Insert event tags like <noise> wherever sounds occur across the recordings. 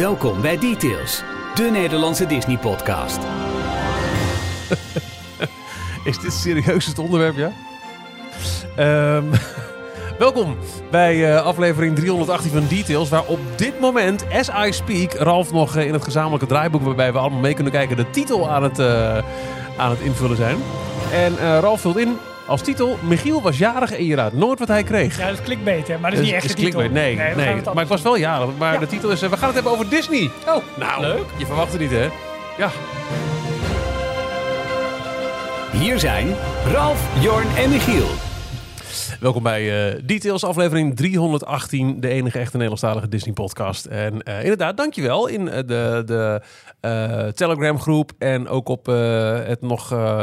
Welkom bij Details, de Nederlandse Disney-podcast. <laughs> Is dit serieus het onderwerp, ja? Ehm, <laughs> welkom bij eh, aflevering 318 van Details, waar op dit moment, as I speak, Ralf nog eh, in het gezamenlijke draaiboek, waarbij we allemaal mee kunnen kijken, de titel aan het, eh, aan het invullen zijn. En Ralf vult in als titel, Michiel was jarig en je raadt nooit wat hij kreeg. Ja, dat clickbait, hè? Maar dat is niet echt is de titel. Nee, nee. het maar ik was wel jarig. Maar Ja. de titel is, we gaan het hebben over Disney. Oh, Nou, Leuk. je verwacht het niet, hè? Ja. Hier zijn Ralf, Jorn en Michiel. Welkom bij eh, Details, aflevering 318, de enige echte Nederlandstalige Disney-podcast. En eh, inderdaad, dankjewel in eh, de, de eh, Telegram-groep en ook op eh, het nog eh,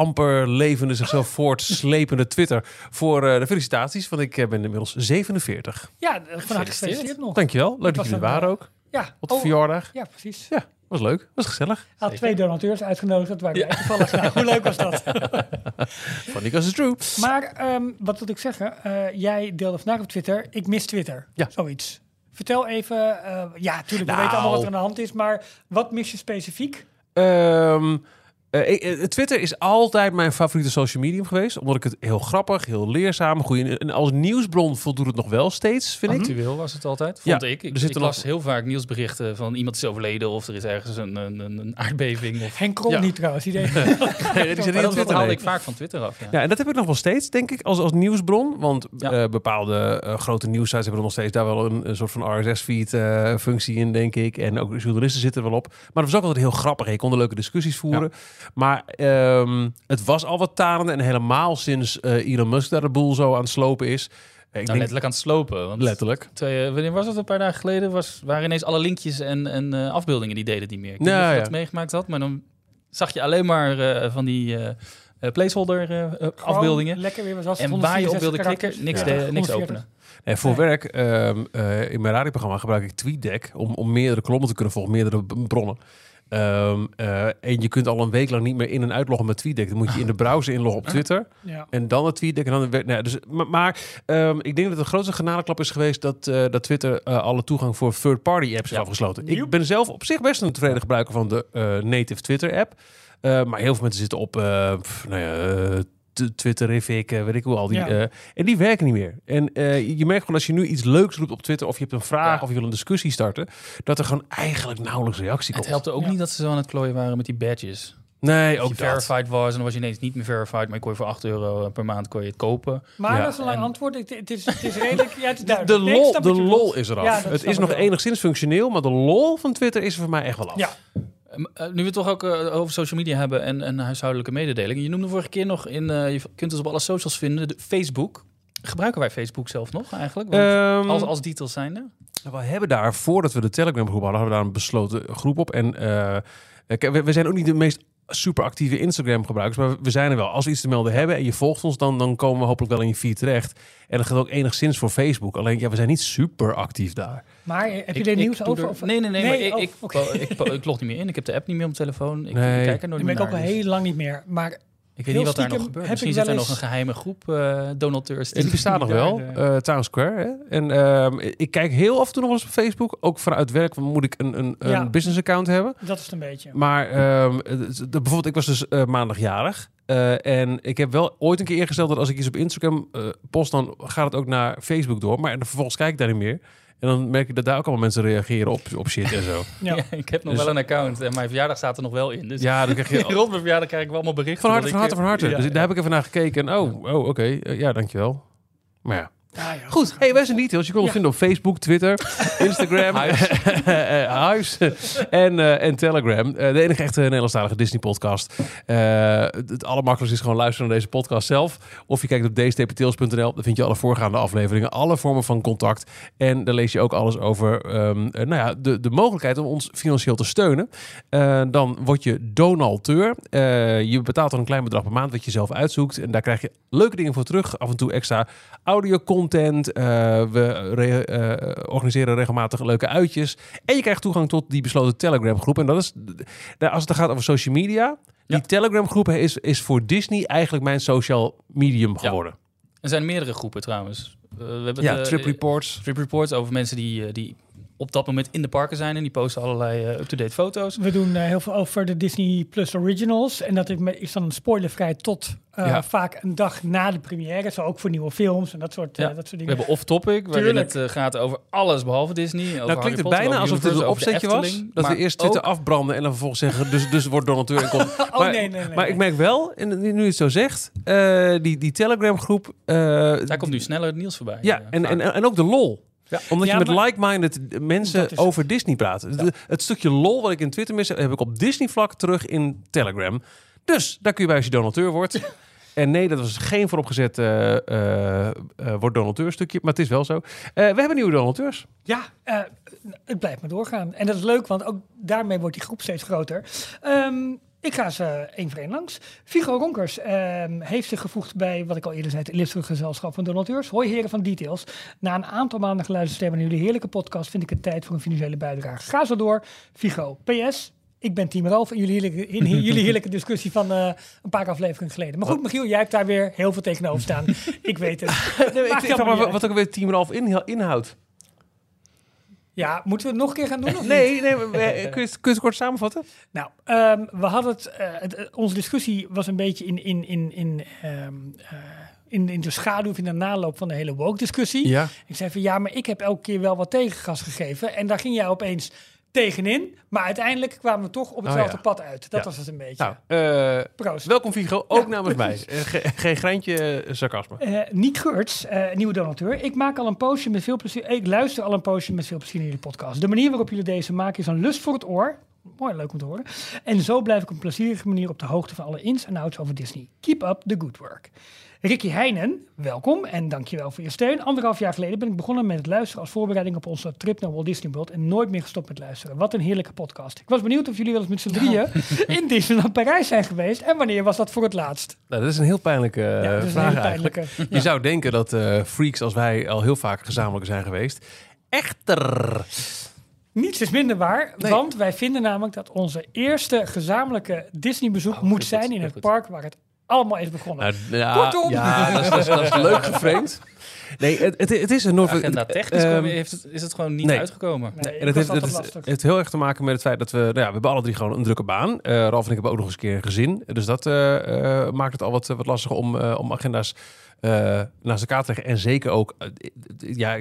amper levende, zichzelf voortslepende Twitter voor eh, de felicitaties, want ik eh, ben inmiddels 47. ja, van harte gefeliciteerd nog. Dankjewel, leuk dat jullie er waren eh, ook. Ja, Op de oh, verjaardag. Ja, precies. Ja, was leuk, was gezellig. Hij had twee donateurs uitgenodigd, dat waren wij toevallig. <laughs> Nou, hoe leuk was dat? <laughs> Funny because it's true. maar ehm, wat wil ik zeggen? Eh, jij deelde vandaag op Twitter, ik mis Twitter. Ja. Zoiets. Vertel even, eh, ja, natuurlijk, we Nou. weten allemaal wat er aan de hand is, maar wat mis je specifiek? Ehm, eh, eh, Twitter is altijd mijn favoriete social medium geweest. Omdat ik het heel grappig, heel leerzaam, goeie, en als nieuwsbron voldoet het nog wel steeds, vind ik. Actueel was het altijd, Ja, vond ik. er Ik, nog- las heel vaak nieuwsberichten van iemand is overleden of er is ergens een, een, een een aardbeving. Of... Henk Krol Ja. niet trouwens, die <laughs> deed Nee, die <laughs> niet op dat, dat Twitter. haalde nee. ik vaak van Twitter af. Ja. Ja, en dat heb ik nog wel steeds, denk ik, als, als nieuwsbron. Want Ja. eh, bepaalde grote nieuwsites hebben er nog steeds daar wel een, een soort van RSS-feed functie in, denk ik. En ook journalisten zitten er wel op. Maar het was ook altijd heel grappig. Je kon er leuke discussies voeren. Maar ehm, het was al wat tarende. En helemaal sinds eh, Elon Musk daar de boel zo aan het slopen is. Ik Nou, denk, letterlijk aan het slopen. Want letterlijk. Twee, eh, wanneer was het? Een paar dagen geleden was, waren ineens alle linkjes en, en eh, afbeeldingen die deden niet meer. Ik weet niet of je ja. dat meegemaakt had, maar dan zag je alleen maar eh, van die eh, eh, placeholder eh, eh, afbeeldingen. Lekker weer, was En waar je op 164 wilde klikken, niks, Ja, de- niks 140. openen. En voor Nee. werk, ehm, eh, in mijn radioprogramma gebruik ik TweetDeck om, om meerdere kolommen te kunnen volgen, meerdere bronnen. Ehm, eh, en je kunt al een week lang niet meer in- en uitloggen met TweetDeck. Dan moet je in de browser inloggen op Twitter. Ja. En dan het TweetDeck. En dan nou ja, dus, maar maar, ehm, ik denk dat de grootste genadeklap is geweest dat, eh, dat Twitter eh, alle toegang voor third-party apps is Ja. afgesloten. Joep. Ik ben zelf op zich best een tevreden gebruiker van de eh, native Twitter app. Eh, maar heel veel mensen zitten op eh, pff, nou ja, eh, t- Twitterific, eh, weet ik hoe al die. Ja. eh, en die werken niet meer. En eh, je merkt gewoon als je nu iets leuks roept op Twitter of je hebt een vraag Ja. of je wil een discussie starten, dat er gewoon eigenlijk nauwelijks reactie Het komt. helpte ook Ja. niet dat ze zo aan het klooien waren met die badges. Nee, Als ook je dat. verified was en dan was je ineens niet meer verified, maar je kon je voor 8 euro per maand kon je het kopen. Maar Ja. dat is een lang En- antwoord. Het, het, is, het is redelijk. Ja, het is De ik lol, de lol is eraf. Ja, het is ik nog wel. enigszins functioneel, maar de lol van Twitter is er voor mij echt wel af. Ja. Ehm, eh, nu we het toch ook eh, over social media hebben en, en huishoudelijke mededelingen. Je noemde vorige keer nog in, eh, je kunt ons op alle socials vinden, de Facebook. Gebruiken wij Facebook zelf nog eigenlijk? Want Ehm, als, als details zijnde? We hebben daar, voordat we de Telegram groep hadden, hadden we daar een besloten groep op. En we zijn ook niet de meest super actieve Instagram gebruikers, maar we zijn er wel. Als we iets te melden hebben en je volgt ons, dan, dan komen we hopelijk wel in je feed terecht. En dat gaat ook enigszins voor Facebook. Alleen, ja, we zijn niet super actief daar. Maar eh, heb je Ik- er ik nieuws over? er- Of- nee, nee, nee. Nee, maar ik, oh, ik, ik, ik, ik log niet meer in. Ik heb de app niet meer op mijn telefoon. Ik, Nee. ik kijk er nooit Die meer ben ik ook naar. al dus heel lang niet meer. Maar ik weet niet wat daar nog gebeurt. ik Misschien zit er nog een geheime groep eh donateurs. Die bestaat nog wel, daar, eh Town Square. Hè? En ehm, ik kijk heel af en toe nog eens op Facebook. Ook vanuit werk moet ik een, een, een business account hebben. dat is het een beetje. Maar ehm, de, bijvoorbeeld, ik was dus eh, maandagjarig. Eh, en ik heb wel ooit een keer ingesteld dat als ik iets op Instagram eh, post, dan gaat het ook naar Facebook door. Maar vervolgens kijk ik daar niet meer. En dan merk ik dat daar ook allemaal mensen reageren op, op shit en zo. <laughs> Ja. Ja, ik heb nog Dus- wel een account en mijn verjaardag staat er nog wel in. Dus Ja, dan krijg je <laughs> rond mijn verjaardag krijg ik wel allemaal berichten. van harte, van harte, van harte. Ja, dus ja. daar heb ik even naar gekeken. En oh, oh oké. Eh, ja, dankjewel. Maar ja. Ja. Goed, hey, wij zijn details. Je kon ons Ja. vinden op Facebook, Twitter, <laughs> Instagram, Huis. <laughs> eh, en, eh, en Telegram. Eh, de enige echte Nederlandstalige Disney-podcast. Eh, het, allermakkelijkste is gewoon luisteren naar deze podcast zelf. Of je kijkt op dstptails.nl. Daar vind je alle voorgaande afleveringen, alle vormen van contact. En daar lees je ook alles over ehm, eh, nou ja, de, de mogelijkheid om ons financieel te steunen. Eh, dan word je donateur. Eh, je betaalt dan een klein bedrag per maand wat je zelf uitzoekt. En daar krijg je leuke dingen voor terug. Af en toe extra audio-content. Eh, we re- eh, organiseren regelmatig leuke uitjes. En je krijgt toegang tot die besloten Telegram-groep. En dat is, daar- als het gaat over social media... Die Ja. Telegram-groep is, is voor Disney eigenlijk mijn social medium Ja. geworden. Er zijn meerdere groepen trouwens. Eh, we hebben Ja, de- trip reports. trip reports over mensen die, die op dat moment in de parken zijn. En die posten allerlei eh, up-to-date foto's. We doen eh, heel veel over de Disney Plus Originals. En dat is dan spoilervrij tot eh, Ja. vaak een dag na de première. Zo ook voor nieuwe films en dat soort, eh, Ja. dat soort We dingen. hebben off-topic, waarin het gaat over alles behalve Disney. Over Nou Harry klinkt het Potter, bijna over alsof dit een over opzetje was. Dat we eerst Twitter ook- afbranden en dan vervolgens zeggen... dus, dus wordt donateur en komt... <laughs> oh maar, nee, nee, nee. maar ik merk wel, en nu je het zo zegt... eh, die, die Telegram groep... eh, Daar komt nu sneller het nieuws voorbij. Ja, en, en, en ook de lol. Ja. Omdat Ja, je met maar- like-minded mensen is- over Disney praat. De- Het stukje lol wat ik in Twitter mis, heb ik op Disney-vlak terug in Telegram. Dus daar kun je bij als je donateur wordt. <laughs> En nee, dat was geen vooropgezet eh eh, wordt donateur stukje, maar het is wel zo. We hebben nieuwe donateurs. Ja, het blijft maar doorgaan. En dat is leuk, want ook daarmee wordt die groep steeds groter. Ehm, ik ga ze één voor één langs. Figo Ronkers ehm, heeft zich gevoegd bij, wat ik al eerder zei, het gezelschap van donateurs. Hoi heren van Details. Na een aantal maanden geluisterd te hebben naar jullie heerlijke podcast, vind ik het tijd voor een financiële bijdrage. Ga zo door. Figo. PS. Ik ben Team Ralf in jullie heerlijke, in jullie heerlijke <laughs> discussie van eh, een paar afleveringen geleden. Maar goed, Michiel, jij hebt daar weer heel veel tegenover staan. <laughs> ik weet het. Nee, ik niet wat ook weer Team Ralf inhoudt. Ja, moeten we het nog een keer gaan doen? Of niet? Nee, nee, maar, eh, kun je, het- kun je het kort samenvatten? Nou, ehm, we hadden het, eh, het- eh, onze discussie was een beetje in, in, in, in, ehm, eh, in, in de schaduw, of in de naloop van de hele woke-discussie. Ja. Ik zei van ja, maar ik heb elke keer wel wat tegengas gegeven. En daar ging jij opeens tegenin. Maar uiteindelijk kwamen we toch op hetzelfde Oh ja. pad uit. Dat Ja. was het een beetje. Nou, eh, Proost. welkom Vigo, ook Ja, namens mij. Eh, ge- geen greintje eh, sarcasme. Eh Niek Geurts, nieuwe donateur. Ik maak al een poosje met veel plezier. Ik luister al een poosje met veel plezier naar jullie podcast. De manier waarop jullie deze maken is een lust voor het oor. Mooi, leuk om te horen. En zo blijf ik op een plezierige manier op de hoogte van alle ins en outs over Disney. Keep up the good work. Ricky Heijnen, welkom en dankjewel voor je steun. Anderhalf jaar geleden ben ik begonnen met het luisteren als voorbereiding op onze trip naar Walt Disney World en nooit meer gestopt met luisteren. Wat een heerlijke podcast. Ik was benieuwd of jullie wel eens met z'n drieën in Disneyland Parijs zijn geweest en wanneer was dat voor het laatst? Nou, dat is een heel pijnlijke ja, een vraag eigenlijk. Je zou denken dat eh, freaks als wij al heel vaak gezamenlijk zijn geweest. Echter. Niets is minder waar, Nee. want wij vinden namelijk dat onze eerste gezamenlijke Disney-bezoek Oh, moet zijn goed, in het goed. park waar het allemaal is begonnen. Nou, ja, Kortom. Ja, dat is, dat is, dat is leuk geframed. Nee, het, het, het is een Noord... agenda technisch ehm, kwam- heeft het, is het gewoon niet nee. uitgekomen. Nee, En het heeft, het, lastig. het heeft heel erg te maken met het feit dat we... Nou ja, we hebben alle drie gewoon een drukke baan. Eh Ralf en ik hebben ook nog eens een keer een gezin. Dus dat eh, eh, maakt het al wat, wat lastiger om, eh, om agenda's naast elkaar te leggen. En zeker ook... eh, ja,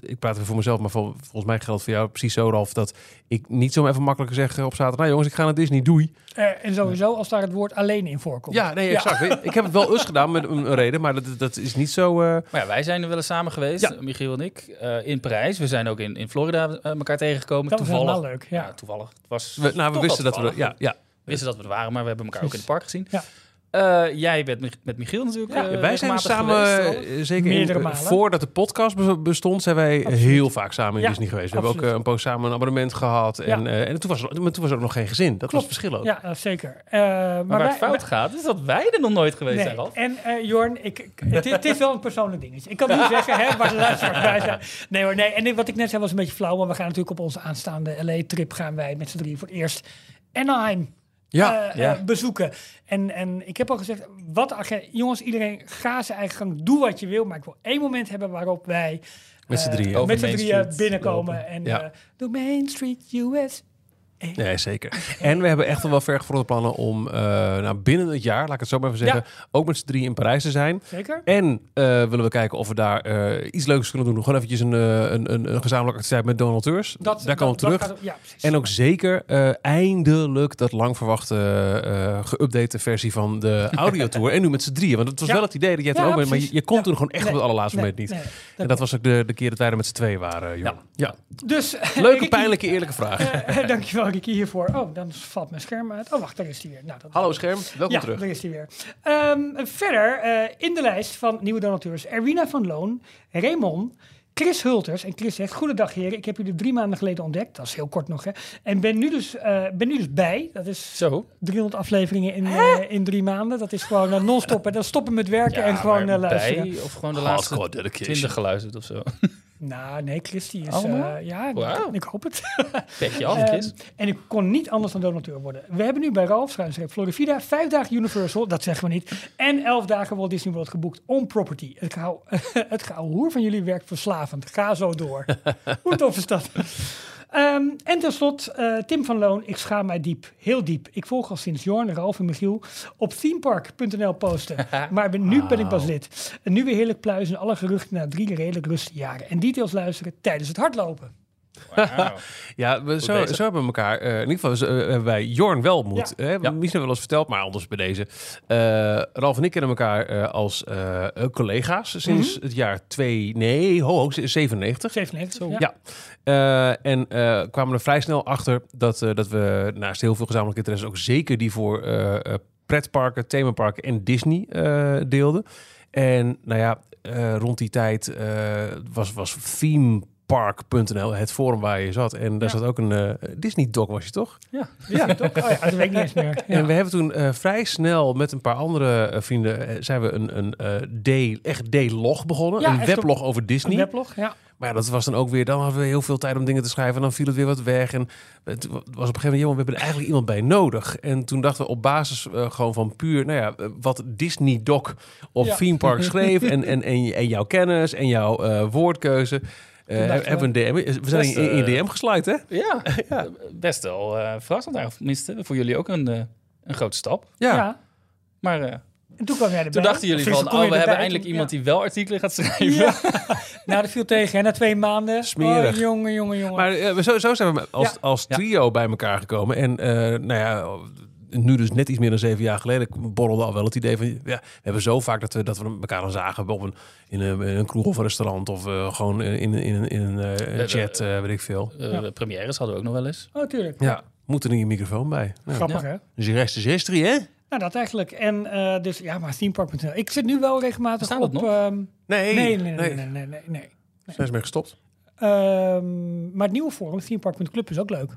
ik praat even voor mezelf, maar vol- volgens mij geldt voor jou precies zo, Ralf... dat ik niet zo even makkelijk zeg op zaterdag... Nou jongens, ik ga naar Disney, doei. Eh, en sowieso als daar het woord alleen in voorkomt. Ja, nee, exact. Ik heb het wel <laughs> eens gedaan met een, een reden, maar dat, dat is niet zo... eh, Maar ja, wij zijn er wel eens samen geweest, Ja. Michiel en ik, eh, in Parijs. We zijn ook in, in Florida eh, elkaar tegengekomen. Dat was toevallig. helemaal leuk, ja. toevallig. Het was we, nou, we wisten dat we... Ja, ja. We wisten dat we er waren, maar we hebben elkaar ook in het park gezien. Ja. Eh, jij bent met- Michiel natuurlijk. Ja, eh, wij zijn samen, geweest, eh, zeker in- voordat de podcast be- bestond, zijn wij Absoluut. heel vaak samen in Ja, Disney geweest. We hebben ook een poos samen een abonnement gehad. En, Ja. en toen, was, maar toen was er ook nog geen gezin. Dat was het verschil ook. Ja, zeker. Maar Maar waar wij- het fout gaat, is dat wij er nog nooit geweest zijn, Nee. Ralf. En Jorn, ik, het, het is wel een persoonlijk dingetje. Ik kan niet <laughs> zeggen, hè, waar de luisteraars bij zijn. Nee hoor, nee. En wat ik net zei was een beetje flauw, maar we gaan natuurlijk op onze aanstaande LA-trip gaan wij met z'n drieën voor het eerst Anaheim Ja, eh, ja. eh, bezoeken. En, en ik heb al gezegd, wat agenda, jongens, iedereen ga zijn eigen gang, doe wat je wil, maar ik wil één moment hebben waarop wij Met z'n eh, drieën. Over met z'n Main drieën Street binnenkomen lopen. en Ja. eh de Main Street US. Nee, zeker. En we hebben echt wel ver gevorderde plannen om eh, nou, binnen het jaar, laat ik het zo maar even zeggen, ook met z'n drieën in Parijs te zijn. Zeker? En eh, willen we kijken of we daar eh, iets leuks kunnen doen. Gewoon eventjes een, eh, een, een, een gezamenlijke activiteit met donateurs. Dat, daar komen we terug. gaat- ja, precies. En ook zeker eh, eindelijk dat lang verwachte eh geüpdate versie van de <laughs> audiotour. en nu met z'n drieën. Want het was Ja. wel het idee dat jij er ook bent. Maar je, je kon toen gewoon echt Nee. op het allerlaatste Nee, moment niet. nee, en dat was ook de, de keer dat wij er met z'n tweeën waren. Ja. Dus, <laughs> Leuke, <laughs> pijnlijke, eerlijke vraag. eh, dankjewel Ricky hiervoor. Oh, dan valt mijn scherm uit. Oh, wacht, daar is hij weer. Nou, dat Hallo scherm, welkom ja, terug. daar is hij weer. Ehm, verder eh, in de lijst van nieuwe donateurs Erwina van Loon, Raymond, Chris Hulters. En Chris zegt, goedendag heren, ik heb jullie drie maanden geleden ontdekt. Dat is heel kort nog, hè. En ben nu dus, eh, ben nu dus bij. Dat is Zo. 300 afleveringen in, eh, in drie maanden. Dat is gewoon eh, non-stop. En dan stoppen met werken en gewoon eh, luisteren. bij, of gewoon de laatste dedication. 20 geluisterd of zo. <laughs> Nou, nee, Chris die is... Eh, ja, ik hoop het. <laughs> Petje af, Ehm, Chris. en ik kon niet anders dan donateur worden. We hebben nu bij Ralf Schuinsreep Florida vijf dagen Universal, dat zeggen we niet, en elf dagen Walt Disney World geboekt on property. Het gauw, <laughs> het hoer van jullie werkt verslavend. Ga zo door. <laughs> Hoe tof is dat? Ehm, en ten slotte, eh, Tim van Loon, ik schaam mij diep, heel diep. Ik volg al sinds Jorn, Ralf en Michiel op themepark.nl posten. <laughs> maar ben, nu ben ik pas lid. En nu weer heerlijk pluizen, alle geruchten na drie redelijk rustige jaren. En details luisteren tijdens het hardlopen. <laughs> Ja, we, zo, hebben we elkaar, eh, in ieder geval eh, hebben wij Jorn wel ontmoet. Ja. Hè, misschien wel eens verteld, maar anders bij deze. Eh, Ralf en ik kennen elkaar als collega's sinds het jaar 2, nee, ho, ho, 97. 97. Zo. ja. Ja. En kwamen er vrij snel achter dat, dat we naast heel veel gezamenlijke interesses ook zeker die voor pretparken, themaparken en Disney deelden. En nou ja, rond die tijd was, was themepark.nl het forum waar je zat. En daar Ja. zat ook een eh, Disney doc, was je toch? Ja. Ja, toch? <laughs> Oh ja, dat weet ik niet eens meer. Ja. En we hebben toen eh, vrij snel met een paar andere eh, vrienden zijn we een, een eh, D, echt D-log begonnen. Ja, een weblog over Disney. Een weblog, ja. Maar ja, dat was dan ook weer, dan hadden we heel veel tijd om dingen te schrijven. En dan viel het weer wat weg. En het was op een gegeven moment, jongen, we hebben er eigenlijk iemand bij nodig. En toen dachten we op basis gewoon van puur, nou ja, wat Disney Doc op Ja. Theme Park <laughs> schreef. en, en, en, en jouw kennis en jouw eh, woordkeuze. Eh, we- hebben we een DM. We zijn Best, in, in eh, DM gesluit, hè? <laughs> Ja, best wel eh verrassend. Of tenminste, voor jullie ook een, eh, een grote stap. Ja. Ja. Maar eh, En toen kwam jij erbij. toen dachten jullie van, oh, we hebben eindelijk toen- iemand ja. die wel artikelen gaat schrijven. Ja. <laughs> nou, dat viel tegen. hè, Na twee maanden. Smerig. Oh, jongen, jongen, jongen. Maar zo, zo zijn we als, Ja. als Ja. trio bij elkaar gekomen. En eh, nou ja, nu dus net iets meer dan zeven jaar geleden borrelde al wel het idee van... Ja, we hebben zo vaak dat we, dat we elkaar dan zagen op een, in, een, in een kroeg of een restaurant... of eh, gewoon in, in, in, in een eh, chat, eh, weet ik veel. Eh, Ja. Premières hadden we ook nog wel eens. Oh, tuurlijk. Ja, moet er niet een microfoon bij. Nou, Grappig, hè? dus de rest is history, hè? Nou, dat eigenlijk. En eh, dus, ja, maar themepark.nl. Ik zit nu wel regelmatig op... nog? ehm, Nee, nee, nee, nee, nee, nee, nee, nee, nee. Zijn ze mee gestopt? Ehm, maar het nieuwe forum, themepark.club, is ook leuk.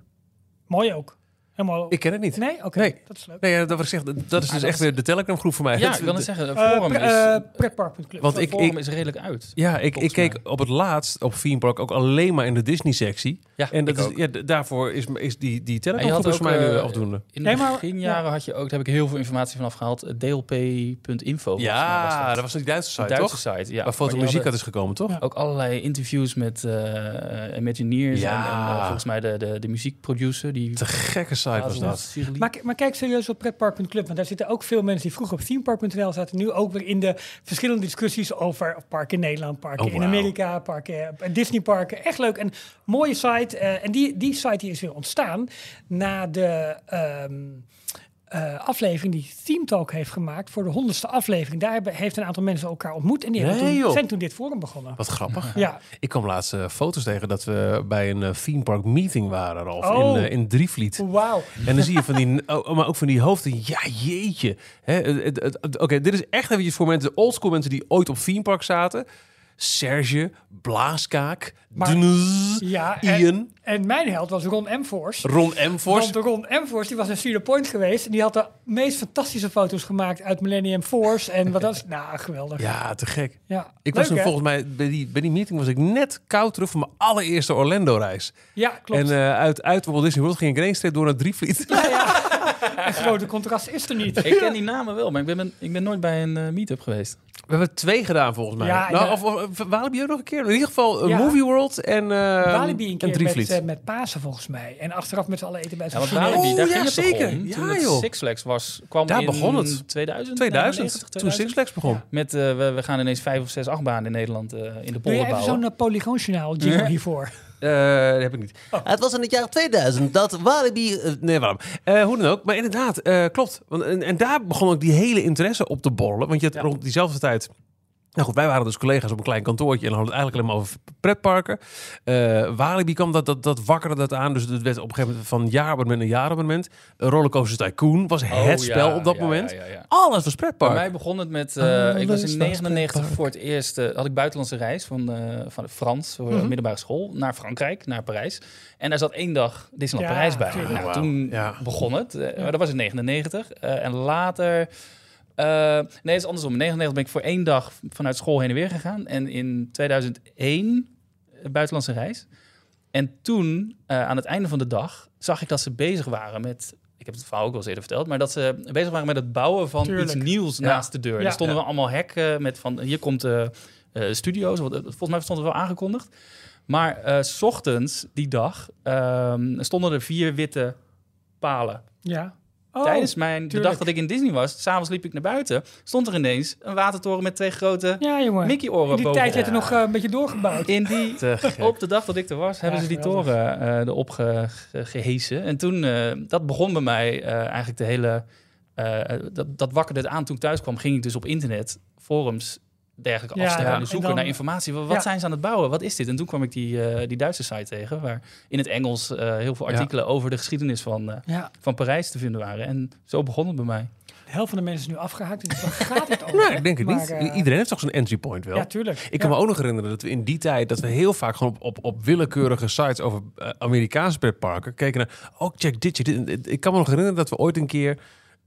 Mooi ook. Helemaal... Ik ken het niet. Nee? Oké, Nee. dat is leuk. Nee, ja, dat, ik zeg, dat is dus dat echt is- weer de Telegram groep voor mij. Ja, ik wil het zeggen, Eh, forum pre- is, eh, pretpark.club. Want het ik- forum ik- is redelijk uit. Ja, ik, ik keek op het laatst op Theme Park ook alleen maar in de Disney-sectie. Ja, En dat ik is, ook. ja, daarvoor is, is die, die is voor mij nu eh, afdoende. In de Nee, maar- beginjaren had je ook, daar heb ik heel veel informatie vanaf gehaald, eh, dlp.info. volgens mij Ja, was dat was die Duitse site, Duitse toch? site, ja. Waar foto Maar die muziek uit is gekomen, toch? Ja. Ook allerlei interviews met eh Imagineers Ja. en, en, eh, volgens mij de, de, de muziekproducer. Die Te gekke site was dat. Maar, maar kijk serieus op pretpark.club, want daar zitten ook veel mensen die vroeger op themepark.nl zaten, nu ook weer in de verschillende discussies over parken in Nederland, parken Oh, in. Amerika, parken, eh, Disneyparken. Echt leuk. En mooie site. Eh, en die, die site die is weer ontstaan na de ehm, eh, aflevering die Theme Talk heeft gemaakt voor de honderdste aflevering. Daar hebben, heeft een aantal mensen elkaar ontmoet en die hebben toen, zijn toen dit forum begonnen. Wat grappig. Ja, Ik kwam laatst eh, foto's tegen dat we bij een eh, theme park meeting waren, Ralf, Oh. in, eh, in Drievliet. wauw. En dan zie je van die, <laughs> oh, maar ook van die hoofden. Ja, jeetje. Oké, dit is echt eventjes voor mensen, oldschool mensen die ooit op theme park zaten. Serge, Blaaskaak, Maar- Dnz, Ja, en, Ian, en mijn held was Ron Emfors. Ron Emfors. Want Ron Emfors, die was naar Cedar Point geweest. En die had de meest fantastische foto's gemaakt uit Millennium Force. En wat was... <laughs> Nou, geweldig. Ja, Ja, te gek. ja. Ik Leuk, was toen volgens mij, bij die, bij die meeting was ik net koud terug van mijn allereerste Orlando-reis. Ja, klopt. En eh, uit, uit Walt Disney World ging ik ineens door naar Drievliet. Een <laughs> grote contrast is er niet. Ik ken die namen wel, maar ik ben, ik ben nooit bij een eh, meet-up geweest. We hebben twee gedaan volgens mij. Ja, nou, ja. of, of Walibi ook nog een keer. In ieder geval een Ja. Movie World en, uh, Walibi een keer met, eh, met Pasen volgens mij. En achteraf met z'n allen eten bij Ja, zo'n want Chinees. Walibi, daar Oh, ging ja, het toch zeker. om. Ja, Toen het joh. Six Flags was, kwam Daar in begon het. 2000? 2000, 99, toen Six Flags begon. Ja. Met, eh, we, we gaan ineens vijf of zes achtbanen in Nederland eh, in de Doe je even bouwen. zo'n uh, polygoonjournaal Ja. hiervoor? Eh, dat heb ik niet. Het was in het jaar 2000 dat Walibi... eh, nee, waarom? Eh, hoe dan ook. Maar inderdaad, klopt. Want, en, en daar begon ook die hele interesse op te borrelen. Want je had Ja. rond diezelfde tijd... Nou goed, wij waren dus collega's op een klein kantoortje en hadden het eigenlijk alleen maar over pretparken. Eh Walibi kwam dat, dat, dat wakkerde dat aan. Dus het werd op een gegeven moment van jaarabonnement naar jaarabonnement. Een Rollercoaster Tycoon was Oh, het spel ja, op dat ja, moment. ja, ja, ja. Alles was Bij pretpark. mij begon het met, eh, ik was in 99 pretpark. voor het eerst, eh, had ik buitenlandse reis van, eh van de Frans, voor Mhm. middelbare school, naar Frankrijk, naar Parijs. En daar zat één dag Disneyland Ja, Parijs bij. Nou, toen ja. begon het, maar dat was in 99. Eh, en later, nee, het is andersom. In 99 ben ik voor één dag vanuit school heen en weer gegaan. En in 2001 eh, buitenlandse reis. En toen, eh, aan het einde van de dag, zag ik dat ze bezig waren met... Ik heb het verhaal ook wel eens eerder verteld, maar dat ze bezig waren met het bouwen van Tuurlijk. iets nieuws Ja. naast de deur. Ja. Er stonden Ja. we allemaal hekken met van hier komt de eh, studio's. Want, eh, volgens mij stond het wel aangekondigd. Maar eh, s ochtends die dag ehm, stonden er vier witte palen. Ja. Oh, Tijdens mijn, de dag dat ik in Disney was, s'avonds liep ik naar buiten, stond er ineens een watertoren met twee grote Ja. Mickey-oren In die boven. tijd werd er nog eh, een beetje doorgebouwd. In die, op de dag dat ik er was, hebben ze die geweldig. toren eh, erop ge, ge- gehesen. En toen, eh, dat begon bij mij eh, eigenlijk de hele... eh, dat, dat wakkerde het aan toen ik thuis kwam. Ging ik dus op internet, forums, dergelijke Ja, afstemmen. ja. en zoeken En dan- naar informatie. Wat, Ja. zijn ze aan het bouwen? Wat is dit? En toen kwam ik die, eh, die Duitse site tegen... waar in het Engels eh, heel veel Ja. artikelen over de geschiedenis van, eh, Ja, van Parijs te vinden waren. En zo begon het bij mij. de helft van de mensen is nu afgehaakt. Dus waar <laughs> gaat het over? Nou, ik denk het Maar, niet. Iedereen heeft toch zo'n entry point wel? Ja, tuurlijk. Ik kan Ja. me ook nog herinneren dat we in die tijd... dat we heel vaak gewoon op, op, op willekeurige sites over Amerikaanse pretparken keken naar... Oh, check dit, check dit. Ik kan me nog herinneren dat we ooit een keer...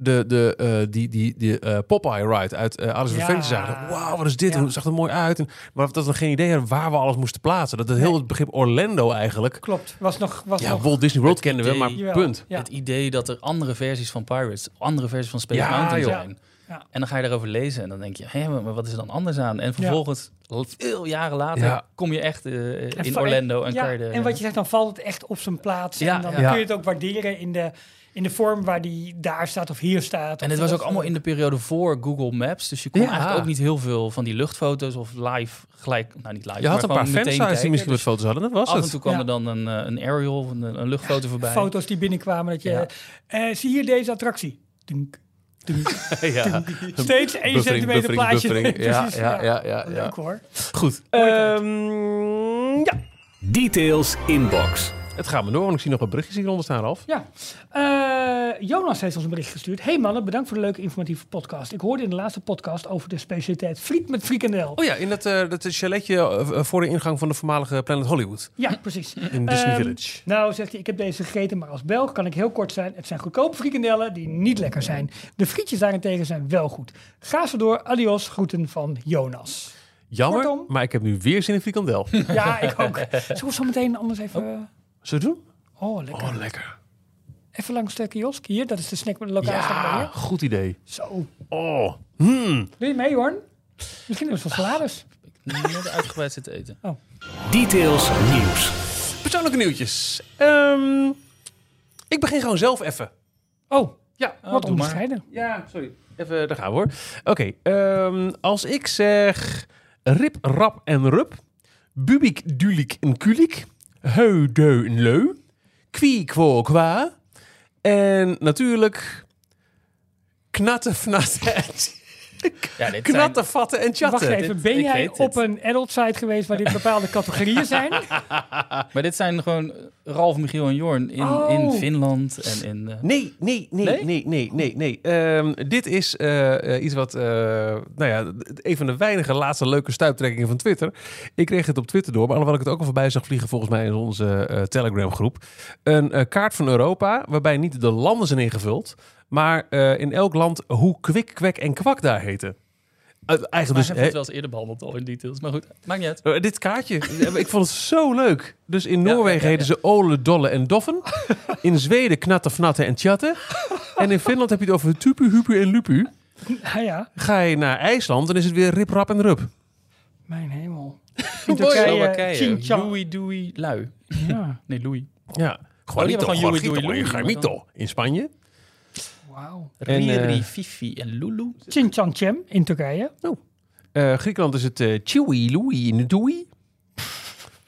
De, de, eh, die, die, die eh, Popeye ride uit eh Alice in Ja. Adventure zagen. Wauw, wat is dit? Ja. Hoe zag er mooi uit? En, maar dat we geen idee hadden waar we alles moesten plaatsen. Dat het heel het begrip Orlando eigenlijk... Klopt. Was nog... Was Ja, nog Walt Disney World Het kenden we, maar Jawel. punt. Ja. Het idee dat er andere versies van Pirates, andere versies van Space Ja, Mountain joh. zijn. Ja. En dan ga je daarover lezen en dan denk je, hé, maar wat is er dan anders aan? En vervolgens, veel jaren later, Ja. kom je echt in Orlando en ja, kan je de... en wat je zegt, dan valt het echt op zijn plaats. Ja, en dan ja. kun je het ook waarderen in de, in de vorm waar die daar staat of hier staat. En het was ook allemaal in de periode voor Google Maps. Dus je kon Ja. eigenlijk ook niet heel veel van die luchtfoto's of live gelijk... Nou, niet live, Je had maar een paar fansites die misschien wat Dus foto's hadden. Dat was Af en toe kwam Ja. er dan een, eh, een aerial, of een, een luchtfoto voorbij. foto's die binnenkwamen. Dat je, Ja. eh, zie hier deze attractie. Dunk, <laughs> ja. Steeds één Buffering, centimeter buffering, plaatje. buffering. <laughs> Ja, Precies, ja, ja, ja, ja. Leuk hoor. Goed. Ehm, ja, Details inbox. Het gaat me door, want ik zie nog wat berichtjes hieronder staan, Ralf. Ja, Eh, Jonas heeft ons een bericht gestuurd. Hey mannen, bedankt voor de leuke informatieve podcast. Ik hoorde in de laatste podcast over de specialiteit friet met frikandel. Oh ja, in dat, eh, dat chaletje eh, voor de ingang van de voormalige Planet Hollywood. Ja, precies. In Disney Ehm, Village. Nou, zegt hij, ik heb deze gegeten, maar als Belg kan ik heel kort zijn. Het zijn goedkope frikandellen die niet lekker zijn. De frietjes daarentegen zijn wel goed. Ga zo door. Adios, groeten van Jonas. Jammer, kortom. maar ik heb nu weer zin in frikandel. Ja, ik ook. Zullen we zo meteen anders even... Zullen we het doen? Oh, lekker. Oh, lekker. Even langs de kiosk hier. Dat is de snack, de lokale snack bij Ja, goed idee. Zo. Oh, hmm. Doe je mee, hoor? Misschien is het van salades. Net uitgebreid zitten eten. Details nieuws. Persoonlijke nieuwtjes. Ehm, ik begin gewoon zelf even. Oh, Ja, Oh, wat doe maar. onderscheiden. Ja, sorry. Even, daar gaan we hoor. Oké, ehm, als ik zeg rip, rap en rup, bubik, dulik en kulik, heu, deu en leu, kwie, kwo, kwa, en natuurlijk <laughs> en- <laughs> Ja, dit zijn, knatten, vatten en Wacht chatten. even, dit- ben ik jij weet op het. een adult site geweest waar dit <laughs> bepaalde categorieën zijn? <laughs> maar dit zijn gewoon Ralf, Michiel en Jorn in, Oh. in Finland en in... eh, Nee, nee, nee, Nee? nee, nee, nee, nee. Ehm, dit is eh, eh, iets wat, eh, nou ja, een van de weinige laatste leuke stuiptrekkingen van Twitter. Ik kreeg het op Twitter door, maar alhoewel ik het ook al voorbij zag vliegen volgens mij in onze eh, Telegram groep. Een eh, kaart van Europa, waarbij niet de landen zijn ingevuld, maar eh, in elk land hoe kwik, kwek en kwak daar heten. Uh, eigenlijk we dus, hebben het wel eens eerder behandeld al in details. Maar goed, maakt niet uit. eh, dit kaartje, ik vond het zo leuk. Dus in Ja, Noorwegen ja, ja, heten ze Ole, Dolle en Doffen. In Zweden knatten, fnatten en tjatten. En in Finland heb je het over tupu, hupu en lupu. Ah ja, Ga je naar IJsland, dan is het weer rip, rap en rup. mijn hemel. Mooi. Turkije. Louis, Doei, Lui. Ja, Nee, Louis. Ja, Oh, Juanito, Doei, Louie. Juanito in Spanje. Wauw. En, Riri, eh, Fifi en Lulu. Xinjiang in Turkije. Eh, Griekenland is het eh Chewy, Louis en Doei.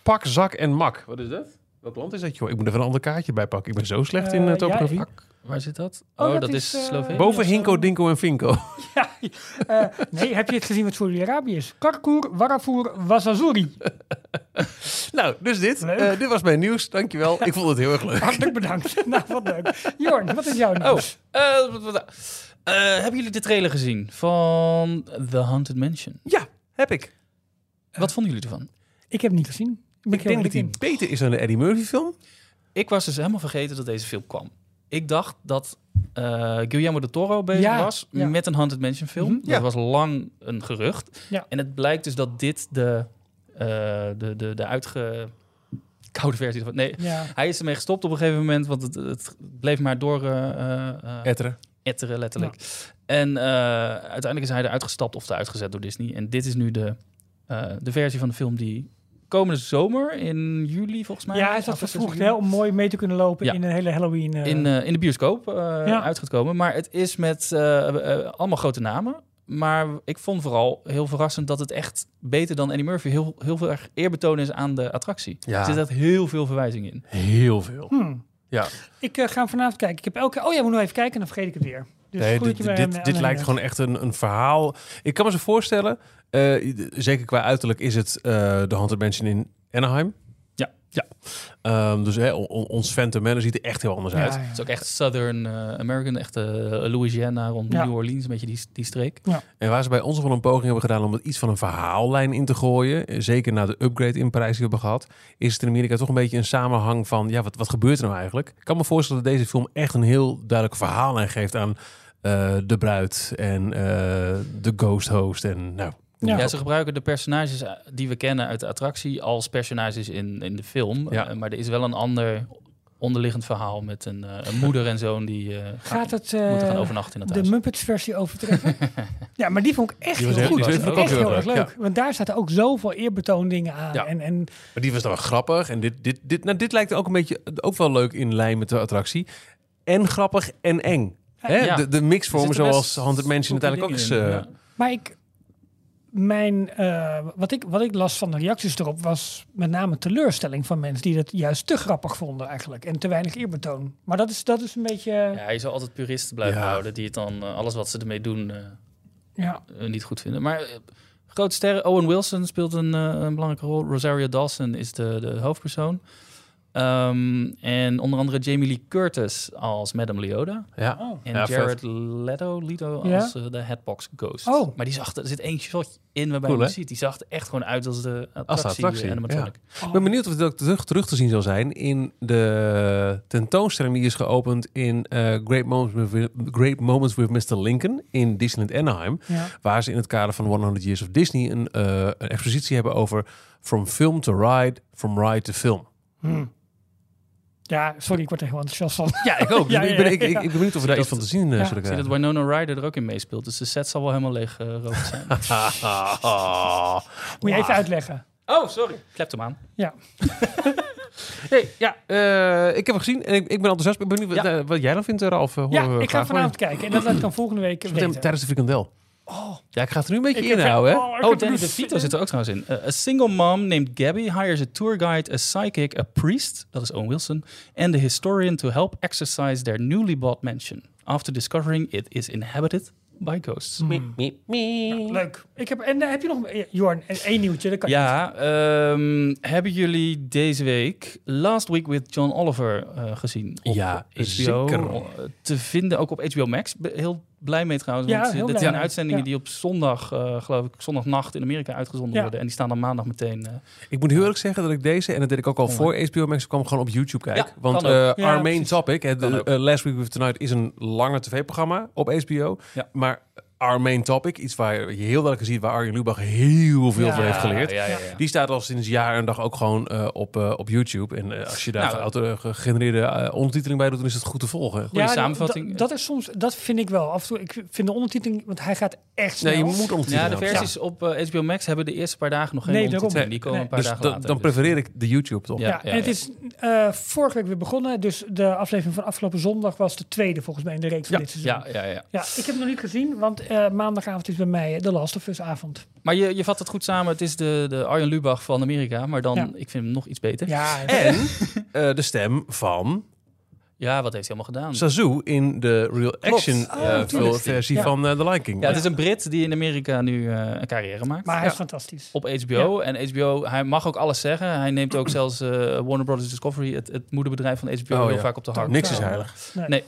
Pak, zak en mak. Wat is dat? Welk land is dat, joh? Ik moet even een ander kaartje bijpakken. Ik ben zo slecht in ja, topografie. Waar zit dat? Oh, Oh, dat dat, is, is, eh, Slovenië. Boven. Hinko, Dinko en Finko. <laughs> Ja, eh, nee, heb je het gezien wat Saudi-Arabië is? Karkour, Warafur, Wasazuri. <laughs> nou, dus dit. Leuk. Eh, dit was mijn nieuws. Dankjewel. Ik vond het heel erg leuk. Hartelijk bedankt. <laughs> nou, wat leuk. Jorn, wat is jouw Oh, nieuws? eh, eh, hebben jullie de trailer gezien van The Haunted Mansion? Ja, heb ik. Wat vonden jullie ervan? Ik heb het niet gezien. Ben Ik denk dat hij eerlijk beter is dan de Eddie Murphy film. Ik was dus helemaal vergeten dat deze film kwam. Ik dacht dat eh, Guillermo del Toro bezig Ja, was ja. met een Haunted Mansion film. Mhm. Dat Ja. was lang een gerucht. Ja. En het blijkt dus dat dit de, eh, de, de, de uitge... koude versie van... Nee. Ja. hij is ermee gestopt op een gegeven moment, want het, het bleef maar door eh, eh, eh, Etteren. etteren, letterlijk. En eh, uiteindelijk is hij eruit gestapt of eruit gezet door Disney. En dit is nu de eh, de versie van de film die komende zomer in juli volgens mij. Ja, hij is dat vervroegd hè, om mooi mee te kunnen lopen Ja. in een hele Halloween. eh, in, eh, in de bioscoop eh, Ja. uitgekomen. Maar het is met allemaal grote namen. Maar ik vond vooral heel verrassend dat het echt beter dan Eddie Murphy heel, heel veel erg eerbetoon is aan de attractie. Ja. Er zit echt heel veel verwijzing in. Heel veel. hmm. Ja. Ik eh, ga hem vanavond kijken. Ik heb elke Oh ja, moet nog even kijken en dan vergeet ik het weer. Dus nee, dit, dit, dit lijkt gewoon echt een, een verhaal. Ik kan me zo voorstellen, eh, zeker qua uiterlijk is het eh, de Haunted Mansion in Anaheim. Ja. ja. Ehm, dus hè, on- on- ons Phantom Manor ziet er echt heel anders Ja, uit. ja. Het is ook echt Southern eh, American, echt eh, Louisiana rond Ja. New Orleans, een beetje die, die streek. En waar ze bij ons wel een poging hebben gedaan om er iets van een verhaallijn in te gooien, zeker na de upgrade in Parijs die we hebben gehad, is het in Amerika toch een beetje een samenhang van, ja, wat, wat gebeurt er nou eigenlijk? Ik kan me voorstellen dat deze film echt een heel duidelijk verhaallijn geeft aan de bruid en eh, de ghost host en nou... Ja. Ja. ze gebruiken de personages eh, die we kennen uit de attractie als personages in, in de film. Ja. Eh, maar er is wel een ander onderliggend verhaal met een, eh, een moeder en zoon die eh, Gaat het moeten gaan eh, overnachten in het de huis. Muppets versie overtreffen? <laughs> ja, maar die vond ik echt heel heel- goed. die was echt ook heel, heel erg leuk. Want daar zaten ook zoveel eerbetoon dingen aan. Ja. En, en Maar die was dan wel grappig. En dit, dit, dit, nou, dit lijkt ook een beetje ook wel leuk in lijn met de attractie. En grappig en eng. Hè? Ja. De, de mixvormen zoals Haunted Mansion coole uiteindelijk ook is. Maar ik, mijn, eh, wat, ik, wat ik las van de reacties erop was met name teleurstelling van mensen die het juist te grappig vonden eigenlijk. En te weinig eerbetoon. Maar dat is, dat is een beetje... Ja. Je zal altijd puristen blijven Ja. houden die het dan eh, alles wat ze ermee doen eh, Ja. niet goed vinden. Maar grote sterren, Owen Wilson speelt een, een belangrijke rol. Rosario Dawson is de, de hoofdpersoon. Ehm, en onder andere Jamie Lee Curtis als Madame Leoda. ja. Oh. En Ja, vet. Jared Leto, Leto Ja? als eh, de Headbox Ghost. Oh. Maar die zag er, er zit één shot in waarbij Cool, je ziet. Die zag er echt gewoon uit als de attractie, Als de attractie, eh, animatronic. Ik ben benieuwd of het ook terug, terug te zien zal zijn in de tentoonstelling die is geopend in eh, Great, Moments with, Great Moments with Mr. Lincoln in Disneyland Anaheim. Ja. Waar ze in het kader van 100 Years of Disney een, een expositie hebben over From Film to Ride, From Ride to Film. Hm. Ja, sorry, ik word er heel enthousiast van. Ja, ik ook. <laughs> Ja, ik, ja, ben, ik, ik, ik ben benieuwd of we daar iets van te zien eh, ja. zullen Ik zie dat krijgen. Winona Ryder er ook in meespeelt. Dus de set zal wel helemaal leeg uh, rood zijn. <laughs> Moet je even uitleggen. oh, sorry. Klep hem aan. Ja. <laughs> Hey, ja, eh, ik heb hem gezien en ik, ik ben enthousiast. Ik ben benieuwd wat, eh, jij dan vindt, eh, Ralf. eh, Ja, ik ga vanavond kijken. En dat laat ik dan volgende week weten. Tijdens de frikandel. Oh, Ja, ik ga het er nu een beetje inhouden. hè? oh, Oh, Danny er- DeVito zit er ook trouwens in. Uh, a single mom named Gabby hires a tour guide, a psychic, a priest, dat is Owen Wilson, and a historian to help exercise their newly bought mansion. After discovering it is inhabited by ghosts. Ja, leuk. Ik heb, en eh, heb je nog eh, Jorn, en één nieuwtje? Dat kan. Ja, ehm, hebben jullie deze week Last Week with John Oliver eh, gezien? Op Ja, HBO. zeker. Eh, Te vinden ook op HBO Max. Heel blij mee trouwens. Ja, want dit zijn mee. uitzendingen Ja. die op zondag, eh, geloof ik, zondagnacht in Amerika uitgezonden Ja. worden. En die staan dan maandag meteen. eh, Ik moet heel eerlijk zeggen dat ik deze, en dat deed ik ook al voor HBO Max, kwam gewoon op YouTube kijken. Ja, Want eh, Ja, Our Main precies. Topic, eh, Last Week with Tonight, is een langer tv-programma op HBO. Ja. Maar Our Main Topic, iets waar je heel duidelijk ziet waar Arjen Lubach heel veel Ja. van heeft geleerd. Ja, ja, ja. Die staat al sinds jaar en dag ook gewoon eh, op, eh, op YouTube. En eh, als je daar Nou, auto gegenereerde ondertiteling bij doet, dan is het goed te volgen. Goeie dat- samenvatting. Dat, dat is soms, dat vind ik wel. Af en toe, ik vind de ondertiteling, want hij gaat echt snel. Nee, je moet ondertiteling Ja, de versies op HBO Max hebben de eerste paar dagen nog geen Nee, ondertiteling. daarom. Die komen Nee. een paar Dus dagen dan, later. dan dus- prefereer ik de YouTube toch? Ja, Ja, en het ja. is eh, vorige week weer begonnen. Dus de aflevering van afgelopen zondag was de tweede volgens mij in de reeks van Ja. dit seizoen. Ja, ja, ja. Ja, ik heb het nog niet gezien, want eh, maandagavond is bij mij de Last of Us avond. Maar je, je vat het goed samen. Het is de, de Arjen Lubach van Amerika. Maar dan, Ja. ik vind hem nog iets beter. Ja, <laughs> En eh, de stem van Ja, wat heeft hij allemaal gedaan? Sazu in de real action Oh, eh, versie Ja. van The Lion King. Ja, het is een Brit die in Amerika nu eh, een carrière maakt. maar hij Ja. is fantastisch. Op HBO. En HBO, hij mag ook alles zeggen. Hij neemt ook zelfs eh, Warner Brothers Discovery, het, het moederbedrijf van HBO, Oh, heel ja. vaak op de hak. Niks is heilig. Nee. Nee.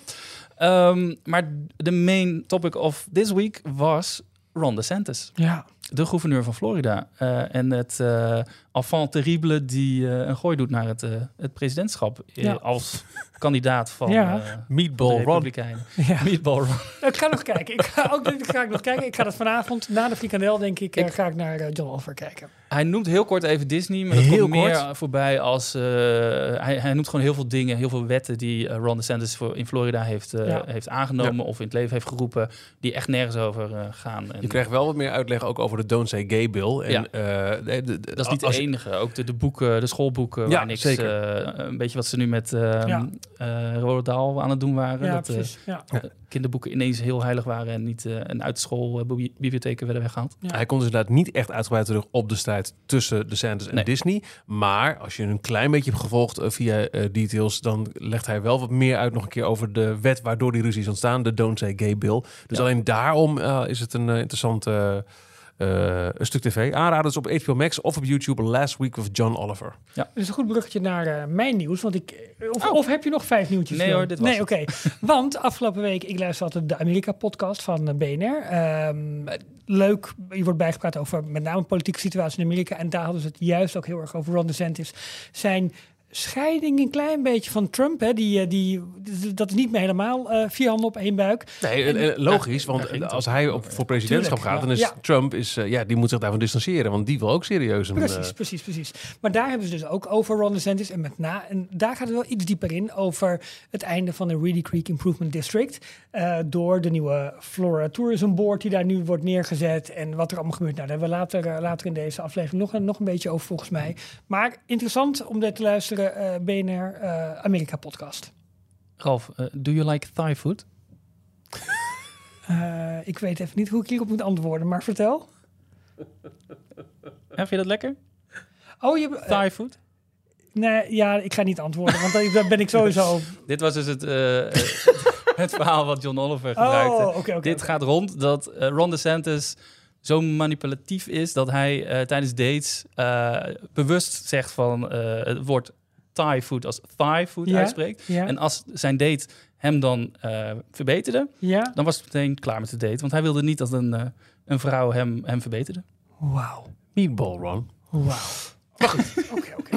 Ehm, maar de main topic of this week was Ron DeSantis. Ja. de gouverneur van Florida. Eh, en het eh, enfant terrible die eh, een gooi doet naar het, eh, het presidentschap eh, Ja. als kandidaat van Ja. eh, de Meatball Ron. <laughs> Ja. Meatball Ron. Ik ga nog kijken. Ik ga ook dit ga ik nog kijken. Ik ga dat vanavond na de frikandel, denk ik, eh, Ik- ga ik naar John Oliver kijken. Hij noemt heel kort even Disney, maar dat Heel komt meer kort? voorbij als... eh, hij, hij noemt gewoon heel veel dingen, heel veel wetten die Ron DeSantis voor, in Florida heeft, eh, Ja. heeft aangenomen of in het leven heeft geroepen, die echt nergens over eh, gaan. En Je krijgt wel wat meer uitleg ook over de Don't Say Gay Bill. En, Ja. eh, de- de- de- dat is niet de Ook de, de boeken, de schoolboeken, Ja, waar niks... zeker. eh, een beetje wat ze nu met eh Ja. eh, Roald Dahl aan het doen waren. Ja, dat, eh. Ja. kinderboeken ineens heel heilig waren en niet eh, en uit de schoolbibliotheken werden weggehaald. Ja. Hij komt dus inderdaad niet echt uitgebreid terug op de strijd tussen DeSantis en Nee. Disney. Maar als je een klein beetje hebt gevolgd via details, dan legt hij wel wat meer uit nog een keer over de wet waardoor die ruzie is ontstaan, de Don't Say Gay Bill. Dus Ja. alleen daarom eh, is het een eh, eh, eh, een stuk tv. Aanraders op HBO Max of op YouTube Last Week with John Oliver. Dat is een goed bruggetje naar eh, mijn nieuws. Want ik, of, Oh. of heb je nog vijf nieuwtjes? Nee hoor, dit was Nee, oké. <laughs> Want afgelopen week, ik luister altijd de Amerika-podcast van eh, BNR. Ehm, leuk, je wordt bijgepraat over met name de politieke situatie in Amerika. En daar hadden ze het juist ook heel erg over Ron DeSantis. Zijn scheiding een klein beetje van Trump. Hè? Die, eh, die, dat is niet meer helemaal eh, vier handen op één buik. Nee, en, en logisch, want als hij op, voor presidentschap Tuurlijk, gaat, dan is ja. Trump is, eh, ja, die moet zich daarvan distancieren, want die wil ook serieus een. Precies, eh, precies, precies. Maar daar hebben ze dus ook over Ron DeSantis en met na. En daar gaat het wel iets dieper in over het einde van de Reedy Creek Improvement District. eh, door de nieuwe Florida Tourism Board die daar nu wordt neergezet. En wat er allemaal gebeurt. Nou, daar hebben we later, eh, later in deze aflevering nog, nog een beetje over volgens mij. Maar interessant om dit te luisteren. Eh, BNR eh, Amerika podcast. Ralf, eh, do you like Thai food? <laughs> Ik weet even niet hoe ik hierop moet antwoorden, maar vertel. Vind je dat lekker? Oh, je, Thai food? nee, ja, ik ga niet antwoorden, want dan ben ik sowieso... <laughs> Dit was dus het, <laughs> het verhaal wat John Oliver gebruikte. Oh, oké, oké. Dit gaat rond dat Ron DeSantis zo manipulatief is dat hij tijdens dates bewust zegt van het woord Thai food als Thai food Ja, uitspreekt. Ja, En als zijn date hem dan eh, verbeterde, ja. dan was het meteen klaar met de date. Want hij wilde niet dat een, eh, een vrouw hem, hem verbeterde. Wauw. Meatball Ron. Wauw. Oké, oké.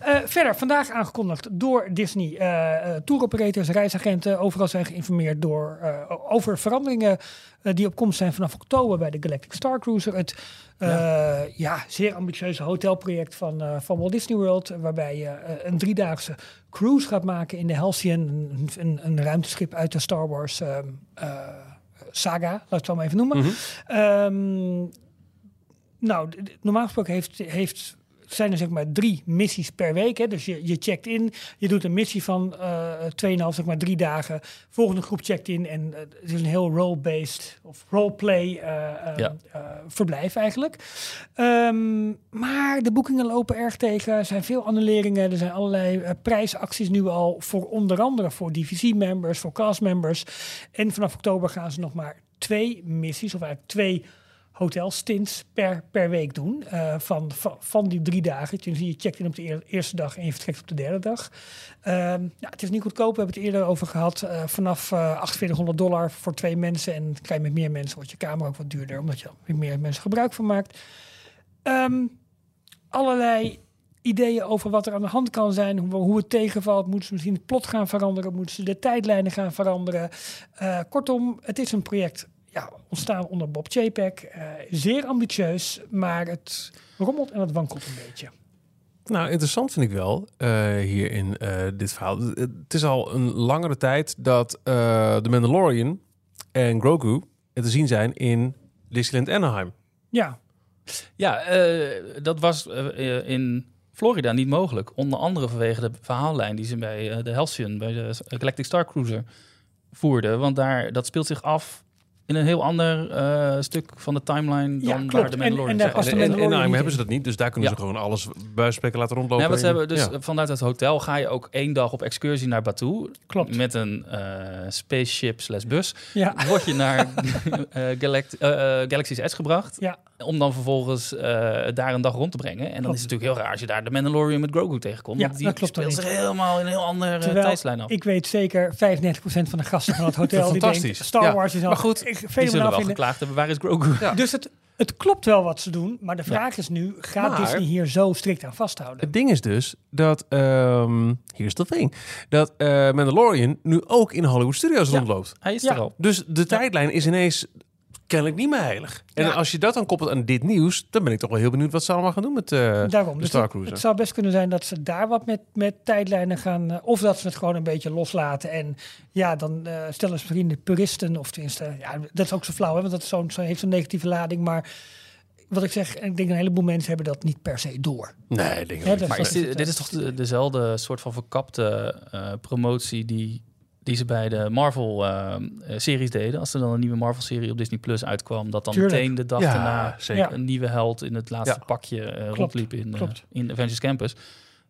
Eh, verder, vandaag aangekondigd door Disney. eh uh, touroperators, reisagenten, overal zijn geïnformeerd door, eh, over veranderingen eh, die op komst zijn vanaf oktober bij de Galactic Star Cruiser. Het eh, ja. zeer ambitieuze hotelproject van, eh, van Walt Disney World. Waarbij je eh, een driedaagse cruise gaat maken in de Halcyon. Een, een, een ruimteschip uit de Star Wars ehm, eh, saga, laat ik het zo maar even noemen. Mhm. Ehm, nou, normaal gesproken heeft, heeft, zijn er zeg maar drie missies per week. Hè? Dus je, je checkt in, je doet een missie van eh 2,5, zeg maar drie dagen. Volgende groep checkt in en eh, het is een heel role-based of roleplay eh, Ja. verblijf eigenlijk. Ehm, maar de boekingen lopen erg tegen. Er zijn veel annuleringen. Er zijn allerlei prijsacties nu al voor onder andere voor DVC-members, voor cast-members. En vanaf oktober gaan ze nog maar twee missies, of eigenlijk twee hotelstints per, per week doen. eh, van, van, van die drie dagen. Je checkt in op de eer- eerste dag en je vertrekt op de derde dag. Ehm, het is niet goedkoop, we hebben het eerder over gehad. Eh, vanaf eh 4800 dollar voor twee mensen. En krijg je met meer mensen wordt je kamer ook wat duurder. Omdat je er meer mensen gebruik van maakt. Ehm, allerlei ideeën over wat er aan de hand kan zijn. Hoe, hoe het tegenvalt. Moeten ze misschien het plot gaan veranderen? Moeten ze de tijdlijnen gaan veranderen? Eh, kortom, het is een project ja, ontstaan onder Bob Chapek. Eh, zeer ambitieus, maar het rommelt en het wankelt een beetje. Nou, interessant vind ik wel eh, hier in eh, dit verhaal. Het is al een langere tijd dat eh The Mandalorian en Grogu te zien zijn in Disneyland Anaheim. Ja, Ja, eh, dat was in Florida niet mogelijk. Onder andere vanwege de verhaallijn die ze bij eh, de Halcyon, bij de Galactic Star Cruiser voerden. Want daar, dat speelt zich af in een heel ander eh, stuk van de timeline Ja, dan klopt. waar de Mandalorian en En, de en, hebben ze dat niet, dus daar kunnen Ja. ze gewoon alles buisspreken laten rondlopen. Ja, wat ze hebben dus ja. vanuit het hotel ga je ook één dag op excursie naar Batuu. Klopt. Met een eh, spaceship slash bus. ja, Word je naar <laughs> eh, Galact Galaxy's Edge gebracht. ja. Om dan vervolgens eh, daar een dag rond te brengen. En dan Klopt. is het natuurlijk heel raar als je daar de Mandalorian met Grogu tegenkomt. Ja, want die dat klopt speelt zich helemaal in een heel andere Terwijl tijdslijn af. Ik weet zeker 35% van de gasten van het hotel <laughs> die denkt Fantastisch. Star Ja, Wars is al maar goed, ik- die zullen wel vinden. geklaagd hebben, waar is Grogu? Ja. Dus het, Het klopt wel wat ze doen, maar de vraag is nu, gaat Maar- Disney hier zo strikt aan vasthouden? Het ding is dus dat, ehm here's the thing, dat eh, Mandalorian nu ook in Hollywood Studios Ja. rondloopt. Hij is Ja. er al. Dus de tijdlijn is ineens kennelijk niet meer heilig. En Ja. als je dat dan koppelt aan dit nieuws, dan ben ik toch wel heel benieuwd wat ze allemaal gaan doen met eh, Daarom. de Dus Star het, Cruiser. het zou best kunnen zijn dat ze daar wat met, met tijdlijnen gaan. eh, of dat ze het gewoon een beetje loslaten. En ja, dan eh, stellen ze misschien de puristen. Of tenminste, ja, dat is ook zo flauw, hè, want dat is zo heeft zo'n negatieve lading. Maar wat ik zeg, ik denk een heleboel mensen hebben dat niet per se door. Nee, ik denk Ja, dat niet. Maar is dit, dit is toch de- dezelfde soort van verkapte eh, promotie die, die ze bij de Marvel-series deden? Als er dan een nieuwe Marvel-serie op Disney Plus uitkwam, dat dan Tuurlijk. meteen de dag Ja, daarna zeker. Een nieuwe held in het laatste Ja. pakje eh, rondliep in, eh, klopt. in Avengers Campus.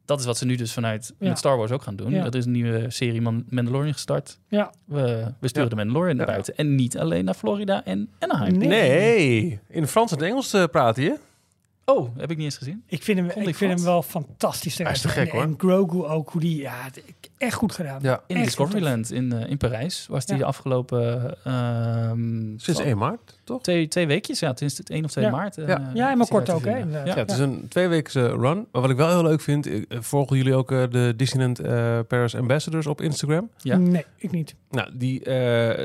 Dat is wat ze nu dus vanuit Ja. met Star Wars ook gaan doen. Ja. Dat is een nieuwe serie Man Mandalorian gestart. Ja, We, we sturen Ja. de Mandalorian naar Ja. buiten. En niet alleen naar Florida en Anaheim. Nee. Nee, in Frans en Engels eh, praten je. Oh, heb ik niet eens gezien. ik vind hem, ik ik vind hem wel fantastisch. Hij is te gek, en, hoor. en Grogu ook, hoe die, ja, het- echt goed gedaan. Ja. In Echt Discoveryland in, eh, in Parijs was die Ja. afgelopen... ehm, Sinds van- 1 maart, toch? Twee, twee weekjes, ja, sinds het 1 of 2 Ja. maart. eh, Ja. Ja, is maar die kort ook, hè? Ja, het is een tweeweekse run. Maar wat ik wel heel leuk vind, eh, volgen jullie ook eh, de Disneyland Paris Ambassadors op Instagram? Ja. Nee, ik niet. Nou, die, eh,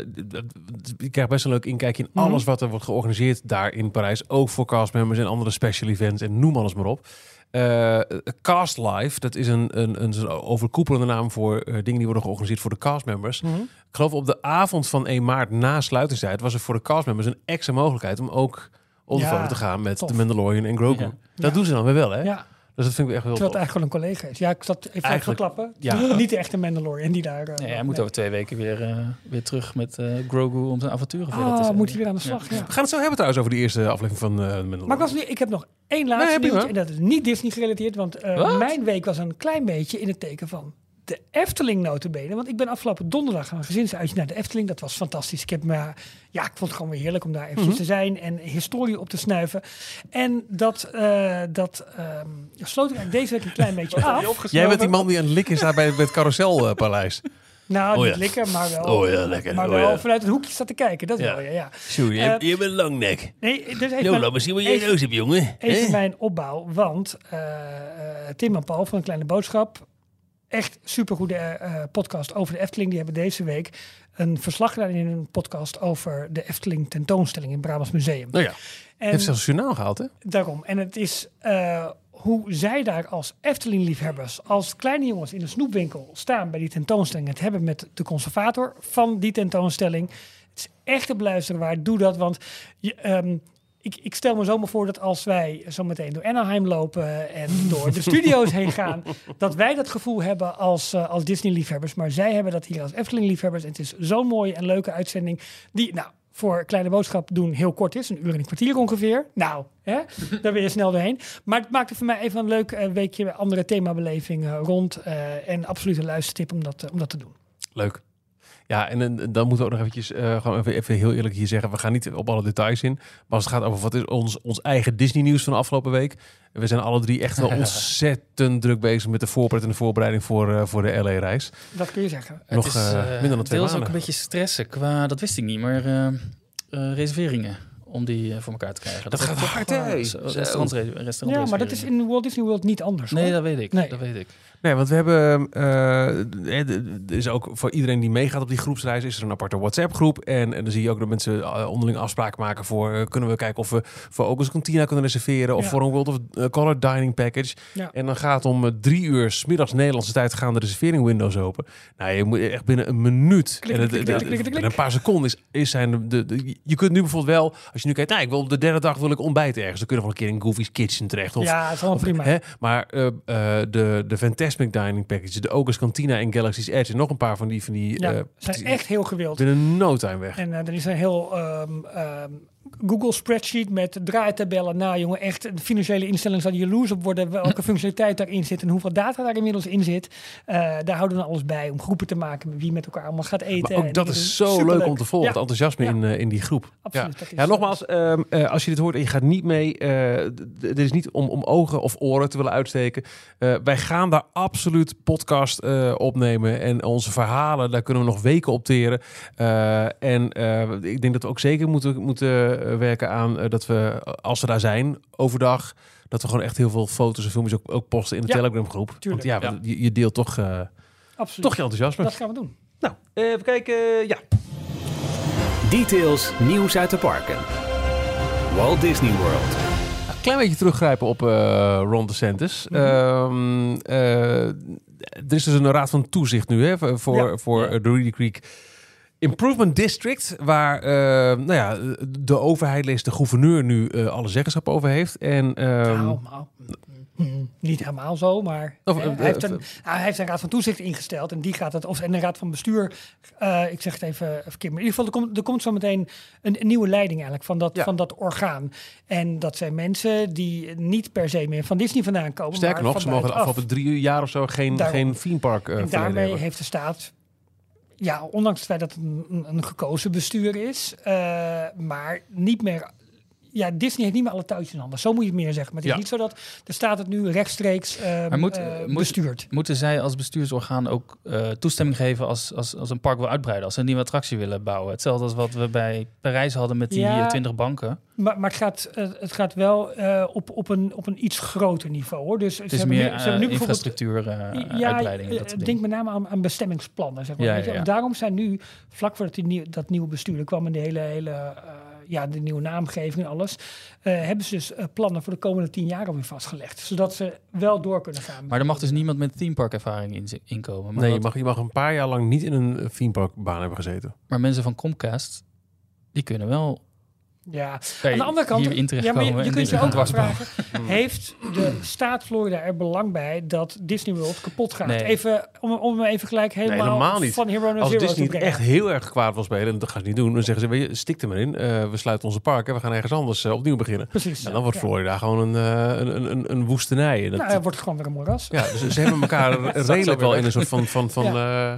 ik krijg best een leuk inkijkje in Mhm. alles wat er wordt georganiseerd daar in Parijs. Ook voor castmembers en andere special events en noem alles maar op. Eh, Cast Live, dat is een, een, een overkoepelende naam voor eh, dingen die worden georganiseerd voor de castmembers. Mhm. Ik geloof op de avond van 1 maart na sluitingstijd was er voor de castmembers een extra mogelijkheid om ook op de Ja, foto te gaan met tof. de Mandalorian en Grogu. Ja. Dat Ja. doen ze dan weer wel, hè? Ja, Dus dat vind ik echt heel terwijl het eigenlijk gewoon een collega is. Ja, ik zat even Eigenlijk, verklappen. ja. <laughs> Niet de echte Mandalorian die daar... eh, Nee, hij moet over twee weken weer, eh, weer terug met eh, Grogu om zijn avonturen verder te Ah, zetten. moet hij weer aan de slag, ja. We gaan het zo hebben trouwens over die eerste aflevering van eh Mandalorian. Maar ik, was nu, ik heb nog één laatste Nee. En dat is niet Disney gerelateerd. Want eh, mijn week was een klein beetje in het teken van de Efteling notabene. Want ik ben afgelopen donderdag een gezinsuitje naar de Efteling. Dat was fantastisch. Ik, heb me, ja, ik vond het gewoon weer heerlijk om daar eventjes Mhm. te zijn. En historie op te snuiven. En dat, eh, dat ehm, sloot ik eigenlijk deze week een klein <laughs> beetje af. Jij bent die man die aan het likken staat bij, bij het Carouselpaleis. Nou, Oh niet ja. lekker, maar wel, Oh ja, lekker. maar Oh wel ja. vanuit het hoekje staat te kijken. Dat Ja. wel, ja. ja. Sorry, je- je bent een lang nek. Nee, dus even mijn- laat maar zien wat even- neus hebt, jongen. Even Hè? mijn opbouw, want eh, eh, Tim en Paul van een kleine boodschap, echt supergoede eh, podcast over de Efteling. Die hebben deze week een verslag gedaan in een podcast over de Efteling tentoonstelling in Brabants Museum. Nou ja, En heeft zelfs een journaal gehaald, hè? daarom. En het is eh, hoe zij daar als Efteling-liefhebbers, als kleine jongens in een snoepwinkel staan bij die tentoonstelling, het hebben met de conservator van die tentoonstelling. Het is echt een beluisteren waard. Doe dat, want je, ehm, ik, ik stel me zomaar voor dat als wij zo meteen door Anaheim lopen en door de studio's heen gaan, <laughs> dat wij dat gevoel hebben als, eh, als Disney-liefhebbers. Maar zij hebben dat hier als Efteling-liefhebbers. En het is zo'n mooie en leuke uitzending die, nou, voor kleine boodschap doen heel kort is. Een uur en een kwartier ongeveer. Nou, hè, daar ben je snel doorheen. Maar het maakte voor mij even een leuk eh, weekje andere themabeleving eh, rond. en absoluut een luistertip om dat, om dat te doen. Leuk. Ja, en, en dan moeten we ook nog eventjes, eh, gewoon even, even heel eerlijk hier zeggen. We gaan niet op alle details in. Maar als het gaat over wat is ons, ons eigen Disney nieuws van de afgelopen week. We zijn alle drie echt wel <laughs> ontzettend druk bezig met de voorbereiding en de voorbereiding voor, eh, voor de LA-reis. Dat kun je zeggen. Het Nog, is eh, minder dan twee deels ook maanden. een beetje stressen qua, dat wist ik niet, maar eh, eh, reserveringen om die voor elkaar te krijgen. Dat gaat hard, hè? restaurants Ja, maar dat is in Walt Disney World niet anders. Nee, hoor. dat weet ik. Nee. Dat weet ik. Nee, want we hebben, er is ook voor iedereen die meegaat op die groepsreis, is er een aparte WhatsApp-groep. En, en dan zie je ook dat mensen eh, onderling afspraken maken voor, kunnen we kijken of we voor ook eens Cantina kunnen reserveren of Ja. voor een World of Color Dining Package. Ja. En dan gaat om drie uur, 's middags Nederlandse tijd, gaan de reservering windows open. Nou, je moet echt binnen een minuut, Klik, en het- klik, het- klik, klik, klik, binnen een paar seconden is, is zijn de, de, de- je kunt nu bijvoorbeeld wel, als je nu kijkt, nou, ik wil op de derde dag wil ik ontbijten ergens, dan kun je nog wel een keer in Goofy's Kitchen terecht. Of, ja, dat is prima. Hè? Maar de, de Fantasmic Dining Package, de Ogus Cantina en Galaxy's Edge en nog een paar van die, van die ja, eh, zijn echt heel gewild. binnen no time weg. En eh, er is een heel ehm, ehm, Google spreadsheet met draaitabellen. Nou jongen, echt de financiële instellingen zouden jaloers op worden welke <laughs> functionaliteit daarin zit en hoeveel data daar inmiddels in zit. Eh, daar houden we alles bij om groepen te maken wie met elkaar allemaal gaat eten. Maar ook en dat is zo Superleuk. leuk om te volgen, Ja, het enthousiasme Ja. in, eh, in die groep. absoluut. Ja. Nogmaals, ehm, eh, als je dit hoort en je gaat niet mee, dit is niet om, om ogen of oren te willen uitsteken. Wij gaan daar absoluut podcast opnemen en onze verhalen, daar kunnen we nog weken op teren. Eh, en ik denk dat we ook zeker moeten, moeten werken aan eh, dat we, als we daar zijn, overdag, dat we gewoon echt heel veel foto's en filmpjes ook, ook posten in de Ja, Telegram groep. Want tuurlijk. ja, Ja. Je, je deelt toch, eh, Absoluut. toch je enthousiasme. Dat gaan we doen. Nou, even kijken. ja, Details, nieuws uit de parken. Walt Disney World. een klein beetje teruggrijpen op eh Ron DeSantis. Eh, er is dus een raad van toezicht nu hè, voor, voor, Ja. voor eh, de Reedy Creek Improvement District, waar eh, nou ja, de overheid, leest de gouverneur nu eh, alle zeggenschap over heeft. En, ehm, nou, nou, mm, niet helemaal zo, maar Of, hè, eh, hij, heeft een, nou, hij heeft een raad van toezicht ingesteld en die gaat het, of en een raad van bestuur, ik zeg het even verkeerd, maar in ieder geval er komt, er komt zo meteen een, een nieuwe leiding eigenlijk van dat, Ja. van dat orgaan. En dat zijn mensen die niet per se meer van Disney vandaan komen, sterker nog, ze mogen de afgelopen drie jaar of zo geen, Daarom. geen theme park En daarmee hebben. heeft de staat, ja, ondanks het feit dat het een, een, gekozen bestuur is, eh, maar niet meer. Ja, Disney heeft niet meer alle touwtjes in handen. Zo moet je het meer zeggen. Maar het is Ja. niet zo dat de staat het nu rechtstreeks eh, moet- eh, moet- bestuurt. Moeten zij als bestuursorgaan ook eh, toestemming geven als, als, als een park wil uitbreiden, als ze een nieuwe attractie willen bouwen? Hetzelfde als wat we bij Parijs hadden met die Ja. eh, 20 banken. Maar, maar het, gaat, het gaat wel op, op, een, op een iets groter niveau. Hoor. Dus Het ze is hebben meer nu, ze hebben nu bijvoorbeeld infrastructuur, ja, uitbreidingen, eh, dat denk met name aan, aan bestemmingsplannen. Zeg maar, Ja. Daarom zijn nu, vlak voordat die nieuw, dat nieuwe bestuur kwam en de hele, hele ja, de nieuwe naamgeving en alles, eh, hebben ze dus eh, plannen voor de komende tien jaar alweer vastgelegd. Zodat ze wel door kunnen gaan. Maar er mag dus niemand met themepark-ervaring in, inkomen. Maar, Nee, je mag, je mag een paar jaar lang niet in een theme park baan hebben gezeten. maar mensen van Comcast, die kunnen wel Ja, aan de andere kant, ja, maar je, je kunt je ook afvragen, heeft de staat Florida er belang bij dat Disney World kapot gaat? Nee. Even, om, om hem even gelijk helemaal, helemaal niet. van Hero naar Als Zero Disney te echt heel erg kwaad wil spelen, en dat gaan ze niet doen, dan zeggen ze, weet je, stik er maar in. Eh, we sluiten onze park en we gaan ergens anders eh, opnieuw beginnen. Precies. En dan wordt Ja. Florida gewoon een, eh, een, een, een woestenij. En dat, Nou, dan wordt het gewoon weer een moeras. ja, dus ze hebben elkaar <laughs> redelijk wel in een soort van... van, van eh,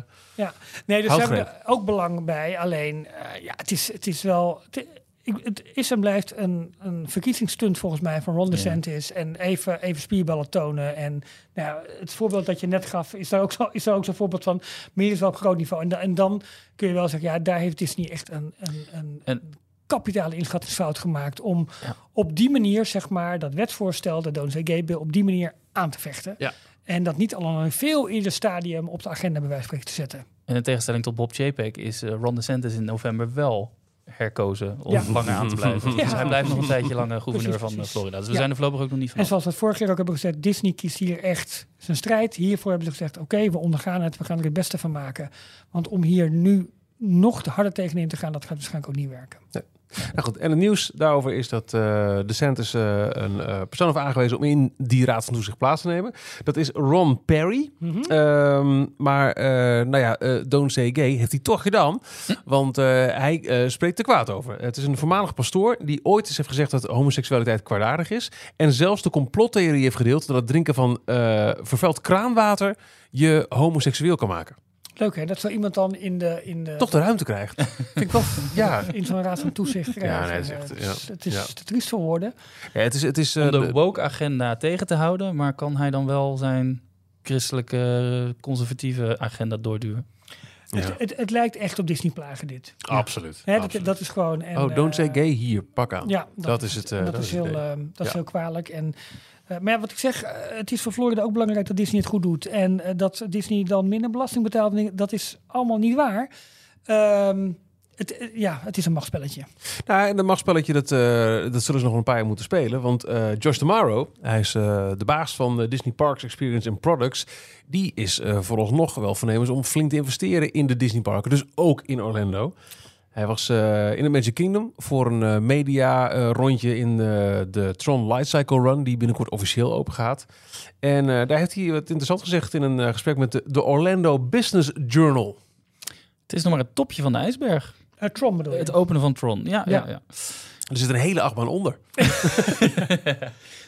Nee, dus ze hebben er ook belang bij. Alleen, eh, ja, het is, het is wel... Het, ik- het is en blijft een, een verkiezingsstunt volgens mij van Ron DeSantis. En even, even spierballen tonen. En nou, ja, het voorbeeld dat je net gaf, is daar ook zo- is daar ook zo'n voorbeeld van. Hier is wel op groot niveau. En, da- en dan kun je wel zeggen, ja, daar heeft Disney echt een, een, een En- kapitale inschattingsfout gemaakt. Om Ja. op die manier, zeg maar, dat wetsvoorstel, de Don't Say Gay Bill, op die manier aan te vechten. Ja. En dat niet al aan een veel eerder stadium op de agenda bij wijze van te zetten. En in tegenstelling tot Bob Chapek is eh, Ron DeSantis in november wel herkozen om Ja. langer aan te blijven. <laughs> Ja. Dus hij blijft nog een tijdje <laughs> lang eh, gouverneur Precies, van eh, precies. Florida. Dus we Ja. zijn er voorlopig ook nog niet van. En zoals we het vorige keer ook hebben gezegd, Disney kiest hier echt zijn strijd. Hiervoor hebben ze gezegd, oké, we ondergaan het, we gaan er het beste van maken. Want om hier nu nog te harder tegenin te gaan, dat gaat waarschijnlijk ook niet werken. Nou goed, en het nieuws daarover is dat eh DeSantis eh een eh, persoon heeft aangewezen om in die raad van toezicht plaats te nemen. Dat is Ron Perry. Ehm, maar, nou ja, Don't Say Gay heeft hij toch gedaan. Want eh, hij spreekt er kwaad over. Het is een voormalig pastoor die ooit eens heeft gezegd dat homoseksualiteit kwaadaardig is. En zelfs de complottheorie heeft gedeeld dat het drinken van vervuild kraanwater je homoseksueel kan maken. Leuk hè, dat zo iemand dan in de... In de Toch de ruimte krijgt. Vind ik wel, <laughs> ja. in zo'n raad van toezicht krijgt. nee, dat is echt, eh, ja. Het is, het is Ja. te triest voor woorden. ja het is, het is, eh, om de de- woke-agenda tegen te houden, maar kan hij dan wel zijn christelijke conservatieve agenda doorduwen? ja. Het, het, het lijkt echt op Disney plagen dit. Absoluut. Hè, dat, absoluut. dat is gewoon... En, oh, don't say eh, gay hier, pak aan. Ja, Dat is het, eh, dat, dat is het heel, eh, is Ja. heel kwalijk. En, eh, maar wat ik zeg, eh, het is voor Florida ook belangrijk dat Disney het goed doet. En eh, dat Disney dan minder belasting betaalt, dat is allemaal niet waar. Ehm, het, ja, het is een machtspelletje. Nou, en dat machtspelletje, dat, dat zullen ze nog een paar jaar moeten spelen. Want Josh Tomorrow, hij is de baas van Disney Parks Experience and Products. Die is vooralsnog wel voornemens om flink te investeren in de Disney parken. Dus ook in Orlando. Hij was eh, in het Magic Kingdom voor een eh, media eh, rondje in de Tron Light Cycle Run, die binnenkort officieel open gaat. En eh, daar heeft hij wat interessant gezegd in een eh, gesprek met de, de Orlando Business Journal. Het is nog maar het topje van de ijsberg. Uh, Tron bedoel je? Het openen van Tron. Ja, ja. Ja. ja. Er zit een hele achtbaan onder. <laughs>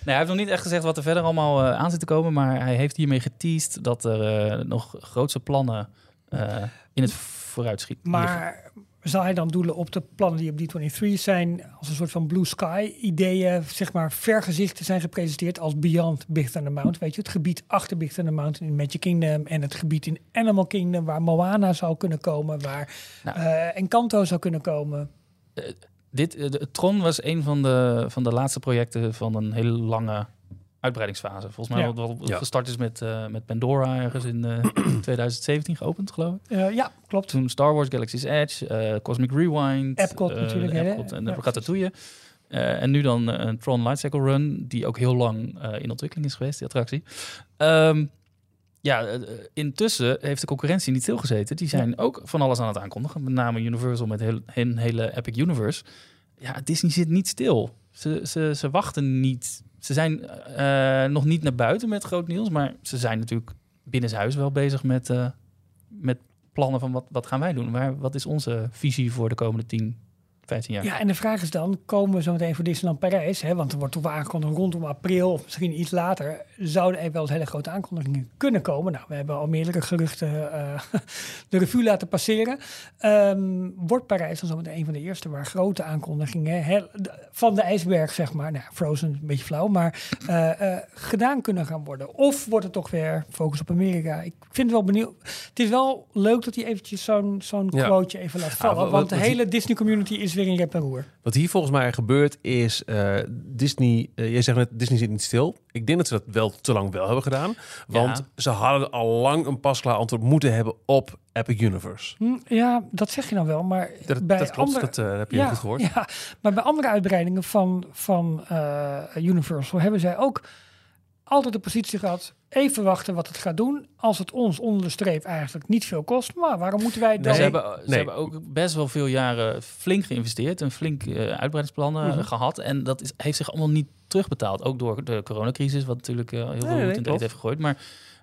Nee, hij heeft nog niet echt gezegd wat er verder allemaal aan zit te komen, maar hij heeft hiermee geteased dat er eh, nog grootse plannen eh, in het vooruitschiet. liggen. Zal hij dan doelen op de plannen die op D23 zijn, als een soort van blue sky ideeën, zeg maar vergezichten zijn gepresenteerd als Beyond Big Thunder Mountain. Weet je, het gebied achter Big Thunder Mountain in Magic Kingdom en het gebied in Animal Kingdom waar Moana zou kunnen komen, waar Nou. eh, Encanto zou kunnen komen. dit, eh, de, Tron was een van de, van de laatste projecten van een hele lange uitbreidingsfase. Volgens mij Ja. wat, wat Ja. gestart is met, eh, met Pandora ergens in eh, <clears throat> 2017 geopend, geloof ik. Eh, ja, klopt. Toen Star Wars Galaxy's Edge, eh, Cosmic Rewind. Epcot eh, natuurlijk? Epcot en Ratatouille. Eh, en nu dan eh, een Tron Lightcycle Run, die ook heel lang eh, in ontwikkeling is geweest, die attractie. Ehm, ja, eh, intussen heeft de concurrentie niet stilgezeten. Die zijn ook van alles aan het aankondigen. Met name Universal met heel, hun hele Epic Universe. Ja, Disney zit niet stil. Ze, ze, ze wachten niet. Ze zijn eh, nog niet naar buiten met groot nieuws. Maar ze zijn natuurlijk binnenshuis wel bezig met, eh, met plannen van wat, wat gaan wij doen. Waar, wat is onze visie voor de komende 10, 15 jaar? Ja, en de vraag is dan, komen we zo meteen voor Disneyland Parijs? Hè, want er wordt toch wel aangekondigd rondom april of misschien iets later. Zouden er wel eens hele grote aankondigingen kunnen komen? Nou, we hebben al meerdere geruchten eh, <laughs> de revue laten passeren. Ehm, wordt Parijs dan zo meteen een van de eerste waar grote aankondigingen hè, van de ijsberg, zeg maar, nou, Frozen een beetje flauw, maar eh, eh, gedaan kunnen gaan worden? Of wordt het toch weer focus op Amerika? Ik vind het wel benieuwd. Het is wel leuk dat hij eventjes zo'n zo'n Ja. quoteje even laat vallen, wat- want de hele Disney community is weer in rep en roer. Wat hier volgens mij gebeurt is, eh, Disney, eh, jij zegt net, Disney zit niet stil. Ik denk dat ze dat wel te lang wel hebben gedaan. Want Ja. ze hadden al lang een pasklaar antwoord moeten hebben op Epic Universe. Hm, Ja, dat zeg je nou wel, maar Dat, bij dat klopt, andere, dat eh, heb je ja, goed gehoord. <laughs> Ja, maar bij andere uitbreidingen van, van eh, Universal hebben zij ook altijd de positie gehad. Even wachten wat het gaat doen. Als het ons onder de streep eigenlijk niet veel kost. Maar waarom moeten wij dan... Nee, Ze, hebben, ze nee. hebben ook best wel veel jaren flink geïnvesteerd en flink eh, uitbreidingsplannen Mhm. eh, gehad. En dat is, heeft zich allemaal niet terugbetaald. Ook door de coronacrisis, wat natuurlijk eh, heel veel nee, roet in het heeft gegooid. Maar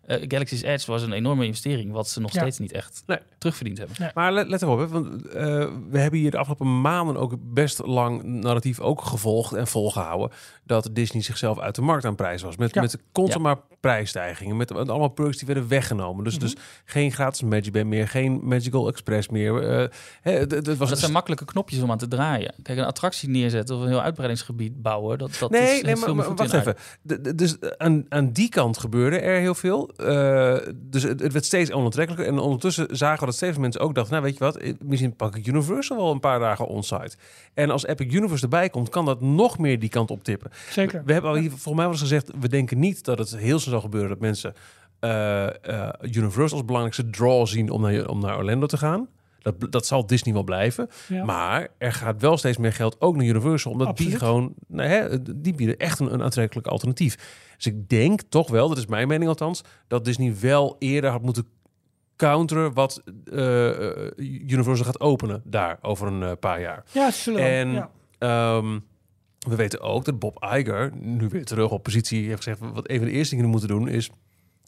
eh, Galaxy's Edge was een enorme investering, wat ze nog Ja. steeds niet echt Nee. terugverdiend hebben. Maar let, let erop, hè, want eh, we hebben hier de afgelopen maanden ook best lang narratief ook gevolgd en volgehouden dat Disney zichzelf uit de markt aan prijs was. Met, Ja. met constant maar prijsstijgingen, met, met allemaal perks die werden weggenomen. Dus, dus geen gratis Magic Band meer, geen Magical Express meer. eh, hè, was dat zijn makkelijke knopjes om aan te draaien. Kijk, een attractie neerzetten of een heel uitbreidingsgebied bouwen, dat, dat Nee, is nee, maar, veel meer maar wacht even. De- de- dus aan, aan die kant gebeurde er heel veel. Eh, dus het, het werd steeds onaantrekkelijker. En ondertussen zagen we dat steeds meer mensen ook dachten... nou, weet je wat, eh, misschien pak ik Universal wel een paar dagen onsite. En als Epic Universe erbij komt, kan dat nog meer die kant op tippen. Zeker. We hebben al hier volgens mij wel eens gezegd... we denken niet dat het heel snel zal gebeuren dat mensen... eh, eh, Universal als belangrijkste draw zien om naar, om naar Orlando te gaan. Dat, dat zal Disney wel blijven. Ja. Maar er gaat wel steeds meer geld ook naar Universal. Omdat Absoluut. die gewoon, nou, hè, die bieden echt een, een aantrekkelijk alternatief. Dus ik denk toch wel, dat is mijn mening althans, dat Disney wel eerder had moeten counteren wat eh, eh, Universal gaat openen daar over een eh, paar jaar. Ja, zullen. En ja. Ehm, we weten ook dat Bob Iger, nu weer terug op positie, heeft gezegd... wat een van de eerste dingen moeten doen is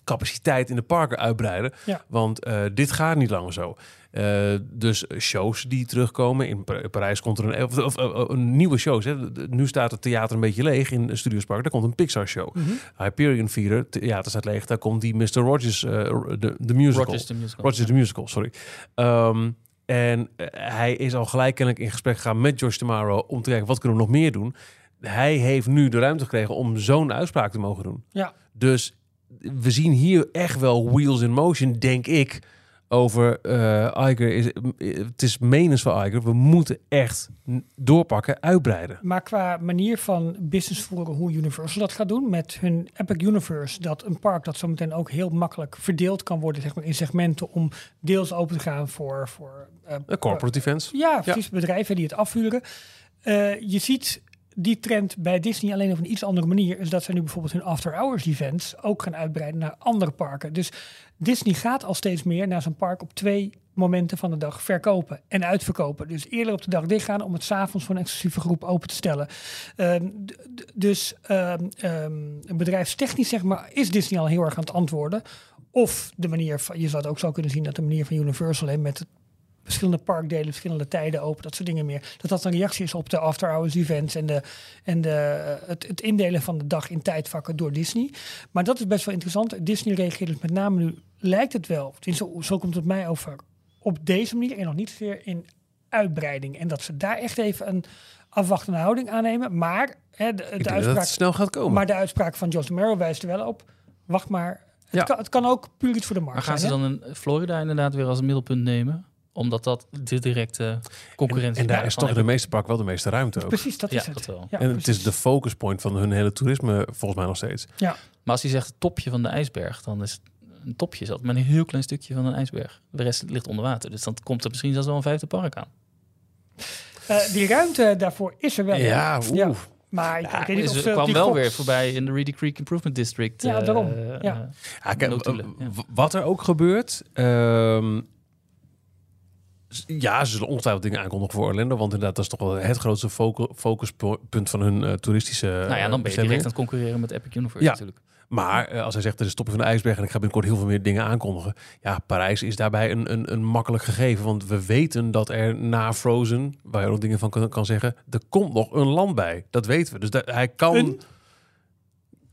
capaciteit in de parken uitbreiden. Ja. Want dit gaat niet langer zo. Eh, dus shows die terugkomen. In Pa- Parijs komt er een, of, of, of, een nieuwe shows. Hè. De- Nu staat het theater een beetje leeg in Studiospark. Daar komt een Pixar show. Mhm. Hyperion Theater, theater staat leeg. Daar komt die Mr. Rogers, eh, de, de musical. Rogers the Musical. Rogers the Musical, sorry. Ehm, en eh, hij is al gelijk kennelijk in gesprek gegaan met George Tomorrow om te kijken wat kunnen we nog meer doen. Hij heeft nu de ruimte gekregen om zo'n uitspraak te mogen doen. Ja. Dus we zien hier echt wel wheels in motion, denk ik. Over eh Iger is het is menens van Iger. We moeten echt doorpakken, uitbreiden. Maar qua manier van business voeren, hoe Universal dat gaat doen met hun Epic Universe, dat een park dat zometeen ook heel makkelijk verdeeld kan worden zeg maar, in segmenten om deels open te gaan voor, voor Een corporate events. Ja, precies. Bedrijven die het afvuren. Eh, je ziet die trend bij Disney alleen op een iets andere manier. Is dat ze nu bijvoorbeeld hun after-hours events ook gaan uitbreiden naar andere parken. Dus Disney gaat al steeds meer naar zijn park op twee momenten van de dag verkopen en uitverkopen. Dus eerder op de dag dichtgaan om het s'avonds voor een exclusieve groep open te stellen. Ehm, dus ehm, bedrijfstechnisch zeg maar is Disney al heel erg aan het antwoorden. Of de manier van, je zou het ook zo kunnen zien dat de manier van Universal hè, met het verschillende parkdelen, verschillende tijden open, dat soort dingen meer. Dat dat een reactie is op de after-hours events en, de, en de, eh, het, het indelen van de dag in tijdvakken door Disney. Maar dat is best wel interessant. Disney reageert dus met name nu, lijkt het wel, zo, zo komt het mij over, op deze manier en nog niet zozeer in uitbreiding. En dat ze daar echt even een afwachtende houding aannemen. Maar hè, de, uitspraak, het snel gaat komen. maar de uitspraak van Josh Merrill wijst er wel op. Wacht maar. Het, Ja. kan, het kan ook puur iets voor de markt Maar gaan ze hè? dan een Florida inderdaad weer als middelpunt nemen? Omdat dat de directe concurrentie En daar is toch in de meeste park wel de meeste ruimte ook. Precies, dat Ja, is het. dat wel. Ja, en het is de focus point van hun hele toerisme volgens mij nog steeds. Ja, Maar als hij zegt het topje van de ijsberg, dan is het een topje zat maar een heel klein stukje van een ijsberg. De rest ligt onder water. Dus dan komt er misschien zelfs wel een vijfde park aan. Eh, die ruimte daarvoor is er wel. Ja, oeh. Ja. Maar ik, ik weet niet of Ze kwam wel gok- weer voorbij in de Reedy Creek Improvement District. Ja, eh, daarom. eh, Ja. Ja, ja. Wat er ook gebeurt. ehm, ja, ze zullen ongetwijfeld dingen aankondigen voor Orlando. Want inderdaad, dat is toch wel het grootste focu- focuspunt van hun eh, toeristische. nou ja, dan ben je direct aan het concurreren met Epic Universe Ja. natuurlijk. Maar eh, als hij zegt, er is toppen van de ijsberg en ik ga binnenkort heel veel meer dingen aankondigen. Ja, Parijs is daarbij een, een, een makkelijk gegeven. Want we weten dat er na Frozen, waar je ook dingen van kan, kan zeggen, er komt nog een land bij. Dat weten we. Dus dat, hij kan... Een?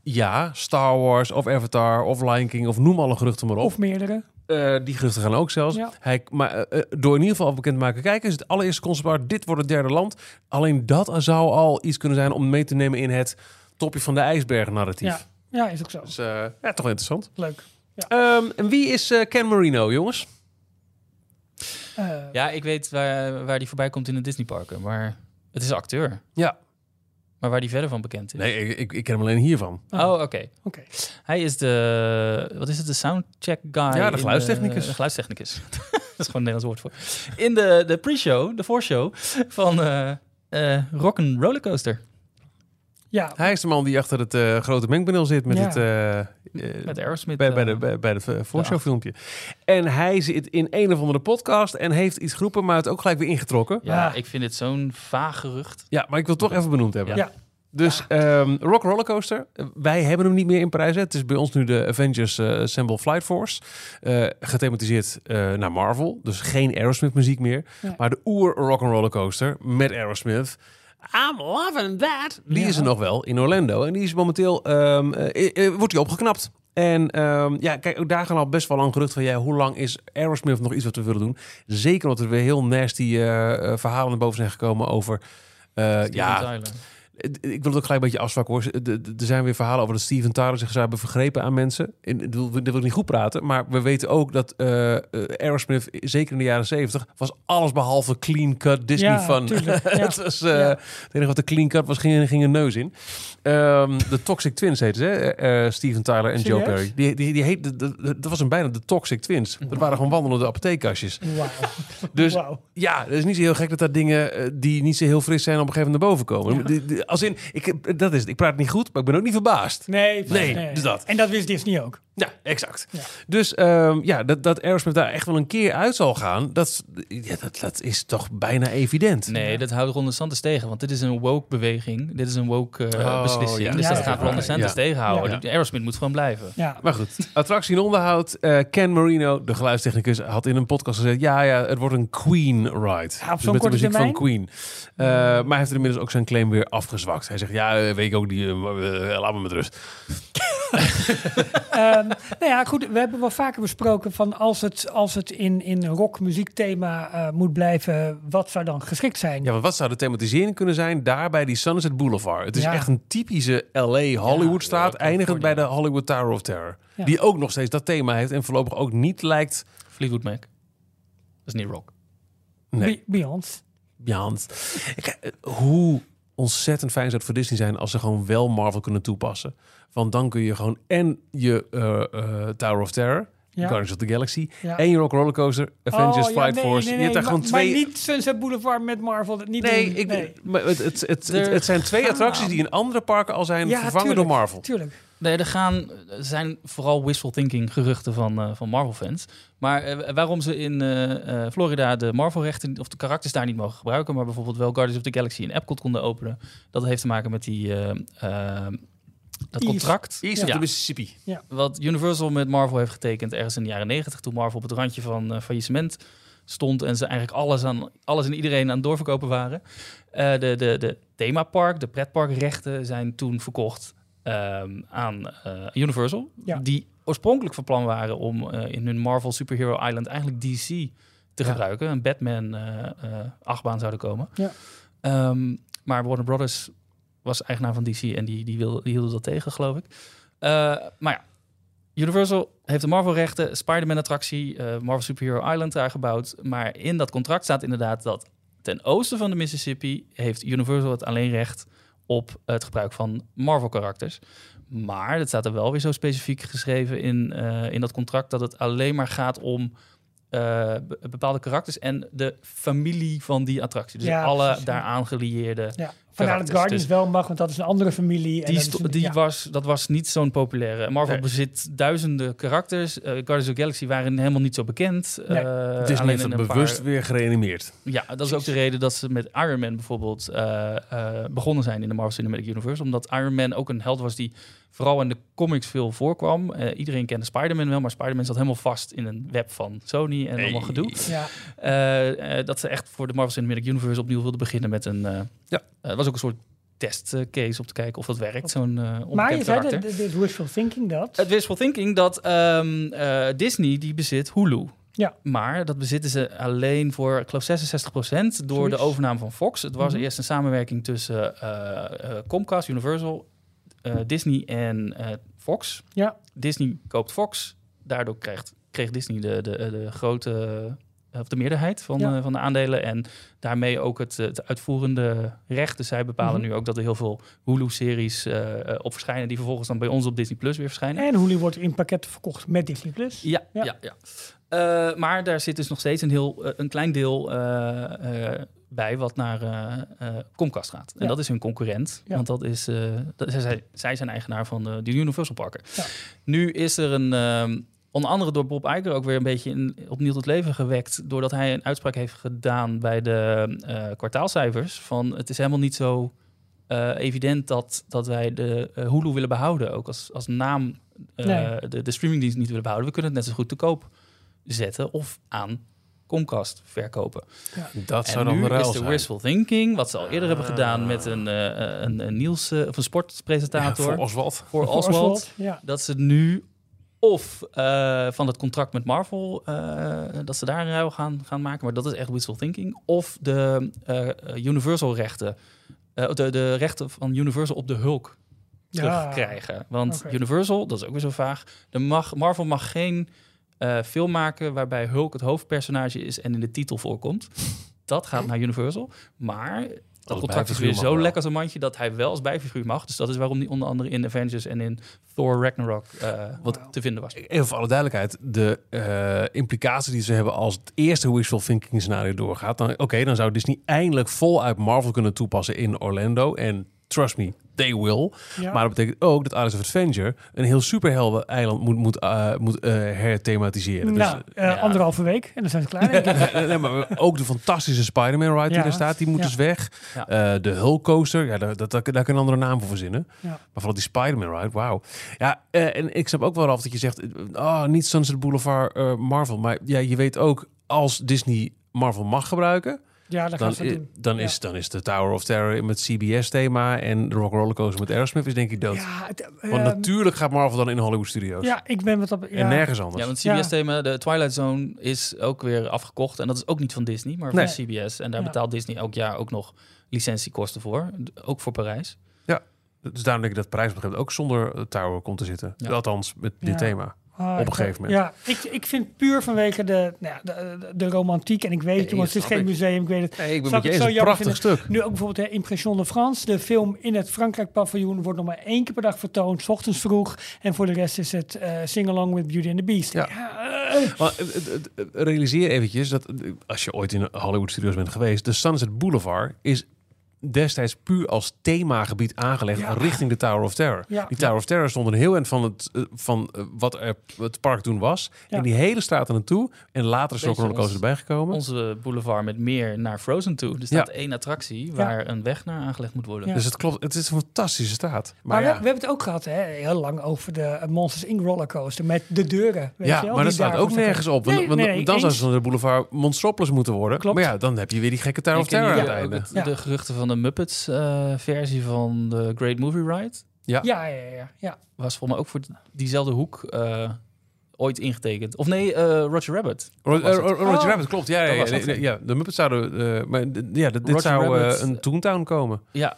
Ja, Star Wars of Avatar of Lion King of noem alle geruchten maar op. Of meerdere. Eh, die geruchten gaan ook zelfs. Ja. Hij, maar eh, eh, door in ieder geval bekend te maken, kijk eens, het allereerste concept dit wordt het derde land. Alleen dat zou al iets kunnen zijn om mee te nemen in het topje van de ijsberg narratief. Ja. ja, is ook zo. Dus eh, ja, toch wel interessant. Leuk. Ehm, en wie is eh, Ken Marino, jongens? Eh, Ja, ik weet waar, waar die voorbij komt in de Disneyparken. Maar het is een acteur. Ja. Maar waar die verder van bekend is. Nee, ik, ik, ik ken hem alleen hiervan. Oh. Oké. Oké. Hij is de, wat is het, de soundcheck guy? Ja, de geluidstechnicus. De, geluidstechnicus. <laughs> dat is gewoon een Nederlands woord voor. In de, de pre-show, de voorshow van eh eh Rock'n Rollercoaster. Ja, Hij is de man die achter het eh, grote mengpaneel zit met Ja. het... eh, eh, Met Aerosmith. bij, bij, eh, de, bij, bij de voorshowfilmpje. En hij zit in een of andere podcast en heeft iets geroepen, maar het ook gelijk weer ingetrokken. ja, Ja. ik vind het zo'n vaag gerucht. Ja, maar ik wil het toch even benoemd hebben. Ja. Dus ehm, Rock Rollercoaster, eh, wij hebben hem niet meer in Parijs. hè. Het is bij ons nu de Avengers eh, Assemble Flight Force. Eh, gethematiseerd eh, naar Marvel. Dus geen Aerosmith muziek meer. Ja. Maar de oer Rock Rollercoaster met Aerosmith. I'm loving that. Die Ja. is er nog wel in Orlando. En die is momenteel, ehm, eh, eh, wordt die opgeknapt. En ehm, ja, kijk, ook daar gaan al best wel lang gerucht van... Ja, hoe lang is Aerosmith nog iets wat we willen doen? Zeker omdat er weer heel nasty eh, eh, verhalen naar boven zijn gekomen over... eh, Steven ja, Tyler. Ik wil het ook gelijk een beetje afzwakken hoor. Er- zijn weer verhalen over dat Steven Tyler zich zou hebben vergrepen aan mensen. En, wil- dat wil ik niet goed praten, maar we weten ook dat eh, eh, Aerosmith, zeker in de jaren zeventig, was alles behalve clean cut Disney Ja, fun. tuurlijk, <laughs> ja. het, was, eh, Ja. het enige wat de clean cut was, ging, ging een neus in. Ehm, de Toxic Twins heten ze, Steven Tyler en Joe? Perry. Die, die, die heet, dat was een bijna de Toxic Twins. Dat waren gewoon wandelende apotheekkastjes. Dus ja, het is niet zo heel gek dat daar dingen die niet zo heel fris zijn op een gegeven moment naar boven komen. Die- die- Als in, ik, dat is het. Ik praat niet goed, maar ik ben ook niet verbaasd. Nee, Nee, dus dat. En dat wist Disney ook. Ja, exact. Ja. Dus ehm, ja, dat, dat Aerosmith daar echt wel een keer uit zal gaan, dat, ja, dat, dat is toch bijna evident. Nee, dat houdt Ron DeSantis tegen. Want dit is een woke beweging. Dit is een woke eh, Oh, beslissing. ja. Dus Ja, dat ja, gaat ja, Ron DeSantis ja. tegenhouden. Ja. De Aerosmith moet gewoon blijven. Ja. Maar goed, attractie en onderhoud. eh, Ken Marino, de geluidstechnicus, had in een podcast gezegd... ja, ja, het wordt een Queen ride. Ja, op Dus zo'n met de korte muziek termijn? van Queen. Eh, maar hij heeft er inmiddels ook zijn claim weer afgezwakt. Hij zegt, ja, weet ik ook niet, eh, eh, laat me met rust. <laughs> Ehm, nou ja, goed. We hebben wel vaker besproken van als het, als het in, in rock muziekthema eh, moet blijven, wat zou dan geschikt zijn? Ja, want wat zou de thematisering kunnen zijn daar bij die Sunset Boulevard? Het is Ja. echt een typische LA Hollywoodstraat, Ja, eindigend bij de Hollywood Tower of Terror. Ja. Die ook nog steeds dat thema heeft en voorlopig ook niet lijkt... Fleetwood Mac. Dat is niet rock. Nee, Be- Beyoncé. Jans. Kijk, eh, hoe ontzettend fijn zou het voor Disney zijn als ze gewoon wel Marvel kunnen toepassen. Want dan kun je gewoon en je eh, eh, Tower of Terror, Ja. Guardians of the Galaxy, Ja. en je Rock Rollercoaster, Avengers, Oh, ja, nee, Force. nee, je hebt daar gewoon twee... Maar niet Sunset Boulevard met Marvel. Niet Nee, doen. ik, maar het, het, het, zijn twee attracties die in andere parken al zijn vervangen tuurlijk. door Marvel. Tuurlijk. Nee, er gaan, er zijn vooral wishful thinking geruchten van, eh, van Marvel-fans. Maar eh, waarom ze in eh, eh, Florida de Marvel-rechten of de karakters daar niet mogen gebruiken, maar bijvoorbeeld wel Guardians of the Galaxy in Epcot konden openen, dat heeft te maken met die, dat East. contract. East of Ja. the Mississippi. Wat Universal met Marvel heeft getekend ergens in de jaren 90, toen Marvel op het randje van faillissement stond en ze eigenlijk alles, aan, alles en iedereen aan het doorverkopen waren. Eh, de, de, de themapark, de pretparkrechten zijn toen verkocht ehm, aan eh, Universal. Ja. Die oorspronkelijk van plan waren om eh, in hun Marvel Superhero Island eigenlijk DC te Ja. gebruiken. Een Batman eh achtbaan zouden komen. Ja. Ehm, maar Warner Brothers was eigenaar van DC en die, die, wilde, die hielden dat tegen, geloof ik. Maar ja, Universal heeft de Marvel-rechten, Spider-Man-attractie, Marvel Superhero Island daar gebouwd. Maar in dat contract staat inderdaad dat ten oosten van de Mississippi heeft Universal het alleen recht op het gebruik van Marvel-karakters. Maar het staat er wel weer zo specifiek geschreven in, eh, in dat contract dat het alleen maar gaat om eh, be- bepaalde karakters en de familie van die attractie. Dus Ja, alle precies, daaraan gelieerde Ja. Vandaar dat Karakters, Guardians dus- wel mag, want dat is een andere familie. en die, dat is sto- een- die ja. was, dat was niet zo'n populaire. Marvel Nee. bezit duizenden karakters. Eh Guardians of the Galaxy waren helemaal niet zo bekend. Nee. Eh, Disney alleen heeft in het een bewust paar- weer gereanimeerd. Ja, dat is ook de reden dat ze met Iron Man bijvoorbeeld eh, eh, begonnen zijn in de Marvel Cinematic Universe. Omdat Iron Man ook een held was die vooral in de comics veel voorkwam. Eh, iedereen kende Spider-Man wel, maar Spider-Man zat helemaal vast in een web van Sony en allemaal gedoe. Ja. Eh, eh, dat ze echt voor de Marvel Cinematic Universe opnieuw wilden beginnen met een... eh Ja. eh, het was ook een soort testcase om te kijken of dat werkt, zo'n eh onbekend Maar je zei, dit is wishful thinking dat. Het wishful thinking dat ehm, eh, Disney die bezit Hulu. Ja. Maar dat bezitten ze alleen voor, ik geloof 66% door Zoiets. de overname van Fox. Het was Mhm. eerst een samenwerking tussen eh, eh, Comcast, Universal, eh, Disney en eh, Fox. Ja. Disney koopt Fox. Daardoor krijgt, kreeg Disney de, de, de grote, eh, of de meerderheid van, Ja. eh, van de aandelen. En daarmee ook het, het uitvoerende recht. Dus zij bepalen Mhm. nu ook dat er heel veel Hulu-series eh, eh, op verschijnen... die vervolgens dan bij ons op Disney Plus weer verschijnen. En Hulu wordt in pakketten verkocht met Disney+. Plus. Ja, Ja. ja. ja, Eh, maar daar zit dus nog steeds een, heel, eh, een klein deel eh, eh, bij wat naar eh, eh, Comcast gaat. En Ja. dat is hun concurrent, want dat is, eh, dat, zij, zij zijn eigenaar van de, Universal Parken. Ja. Nu is er een, ehm, onder andere door Bob Iger ook weer een beetje in, opnieuw tot leven gewekt, doordat hij een uitspraak heeft gedaan bij de eh, kwartaalcijfers van het is helemaal niet zo eh, evident dat, dat wij de eh, Hulu willen behouden, ook als, als naam eh, Nee. de, de streamingdienst niet willen behouden. We kunnen het net zo goed te koop zetten of aan Comcast verkopen. Dat zou en dan nu is de wishful thinking, wat ze al eerder hebben Ah. gedaan met een, eh, een, een Niels of een Ja, sportpresentator voor Oswald. voor Voor Oswald, Ja. dat ze nu of eh, van het contract met Marvel, eh, dat ze daar een ruil gaan, gaan maken, maar dat is echt wishful thinking, of de eh, Universal rechten, eh, de, de rechten van Universal op de Hulk Ja. terugkrijgen. Want. Universal, dat is ook weer zo vaag, de mag, Marvel mag geen film maken waarbij Hulk het hoofdpersonage is en in de titel voorkomt. Dat gaat naar Universal. Maar dat contract is weer zo lekker als een mandje dat hij wel als bijfiguur mag. Dus dat is waarom die onder andere in Avengers en in Thor Ragnarok eh, wat te vinden was. Even voor alle duidelijkheid, de eh, implicatie die ze hebben als het eerste wishful thinking scenario doorgaat, dan oké, dan zou Disney eindelijk voluit Marvel kunnen toepassen in Orlando. En trust me, they will. Ja. Maar dat betekent ook dat Alice of Adventure een heel superhelden eiland moet, moet, eh, moet eh, herthematiseren. nou, eh, ja. anderhalve week en dan zijn ze klaar. denk ik. <laughs> Dus, nee, maar ook de fantastische Spider-Man ride die Ja. er staat, die moet Ja. dus weg. Ja. Eh, de Hulk coaster, ja, daar, dat, daar, daar kan je een andere naam voor verzinnen. Ja. Maar vooral die Spider-Man ride, wauw. Ja, eh, en ik snap ook wel af dat je zegt, eh, oh, niet Sunset Boulevard eh, Marvel. Maar ja, je weet ook, als Disney Marvel mag gebruiken, Ja, gaan dan, ze i- doen. dan, Ja. is, dan is de Tower of Terror met CBS-thema en de Rock Roller Coaster met Aerosmith is denk ik dood. Ja, het, Want ehm, natuurlijk gaat Marvel dan in Hollywood Studios. ja, ik ben wat op. En Ja, nergens anders. Ja, want Ja. CBS-thema, de Twilight Zone, is ook weer afgekocht. En dat is ook niet van Disney, maar van. CBS. En daar Ja. betaalt Disney elk jaar ook nog licentiekosten voor. Ook voor Parijs. Dus daarom denk ik dat Parijs op een gegeven moment ook zonder eh, Tower komt te zitten. Ja. Althans, met dit Ja. thema. Ah, op een gegeven moment. Ja, ik, ik vind puur vanwege de, nou ja, de, de, de romantiek. En ik weet, jongens, het is geen ik. museum. Ik weet het. Nee, ik ben het Een zo jammer prachtig stuk. Nu ook bijvoorbeeld hè, Impression de France. De film in het Frankrijk-paviljoen wordt nog maar één keer per dag vertoond. 's ochtends vroeg. En voor de rest is het eh Sing Along with Beauty and the Beast. Ja. eh, Maar, eh, eh, eh, realiseer eventjes dat eh, als je ooit in Hollywood Studios bent geweest, de Sunset Boulevard is destijds puur als themagebied aangelegd Ja. richting de Tower of Terror. Ja. Die Tower of Terror stond een heel eind van het, eh, van eh, wat er het park toen was. Ja. En die hele straat er naartoe. En later is er ook rollercoaster erbij gekomen. Onze boulevard met meer naar Frozen toe. Er staat één attractie waar een weg naar aangelegd moet worden. Ja. Dus het klopt, het is een fantastische straat. Maar, Maar, we, ja, we hebben het ook gehad, hè, heel lang, over de eh, Monsters Inc. rollercoaster met de deuren. Weet ja je wel, maar dat staat ook nergens op. Want, Nee, want nee, nee, dan zou ze de boulevard Monstropolis moeten worden. Klopt. Maar ja, dan heb je weer die gekke Tower of Terror aan het einde. De geruchten van de Muppets eh, versie van de Great Movie Ride. Ja, ja, ja. ja, ja. Was volgens mij ook voor diezelfde hoek eh, ooit ingetekend. Of nee, eh, Roger Rabbit. Ro- eh, Roger Oh. Rabbit, klopt. Ja, ja, ja, ja, de Muppets zouden... eh, maar ja, dit Roger zou eh, een Toontown komen. Ja.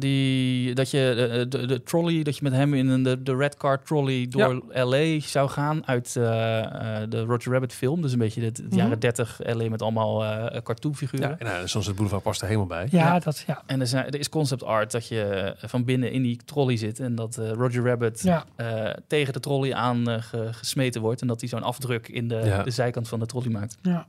Die, dat je de, de, de trolley, dat je met hem in een, de, de red car trolley door LA zou gaan uit eh, eh, de Roger Rabbit film. Dus een beetje het, het Mhm. jaren 30 LA met allemaal eh cartoonfiguren. Ja, en nou, soms het boulevard past er helemaal bij. Ja, Ja. dat, ja. En er, zijn, er is concept art dat je van binnen in die trolley zit en dat eh, Roger Rabbit Ja, eh, tegen de trolley aan eh, ge- gesmeten wordt en dat hij zo'n afdruk in de, Ja. de zijkant van de trolley maakt. ja.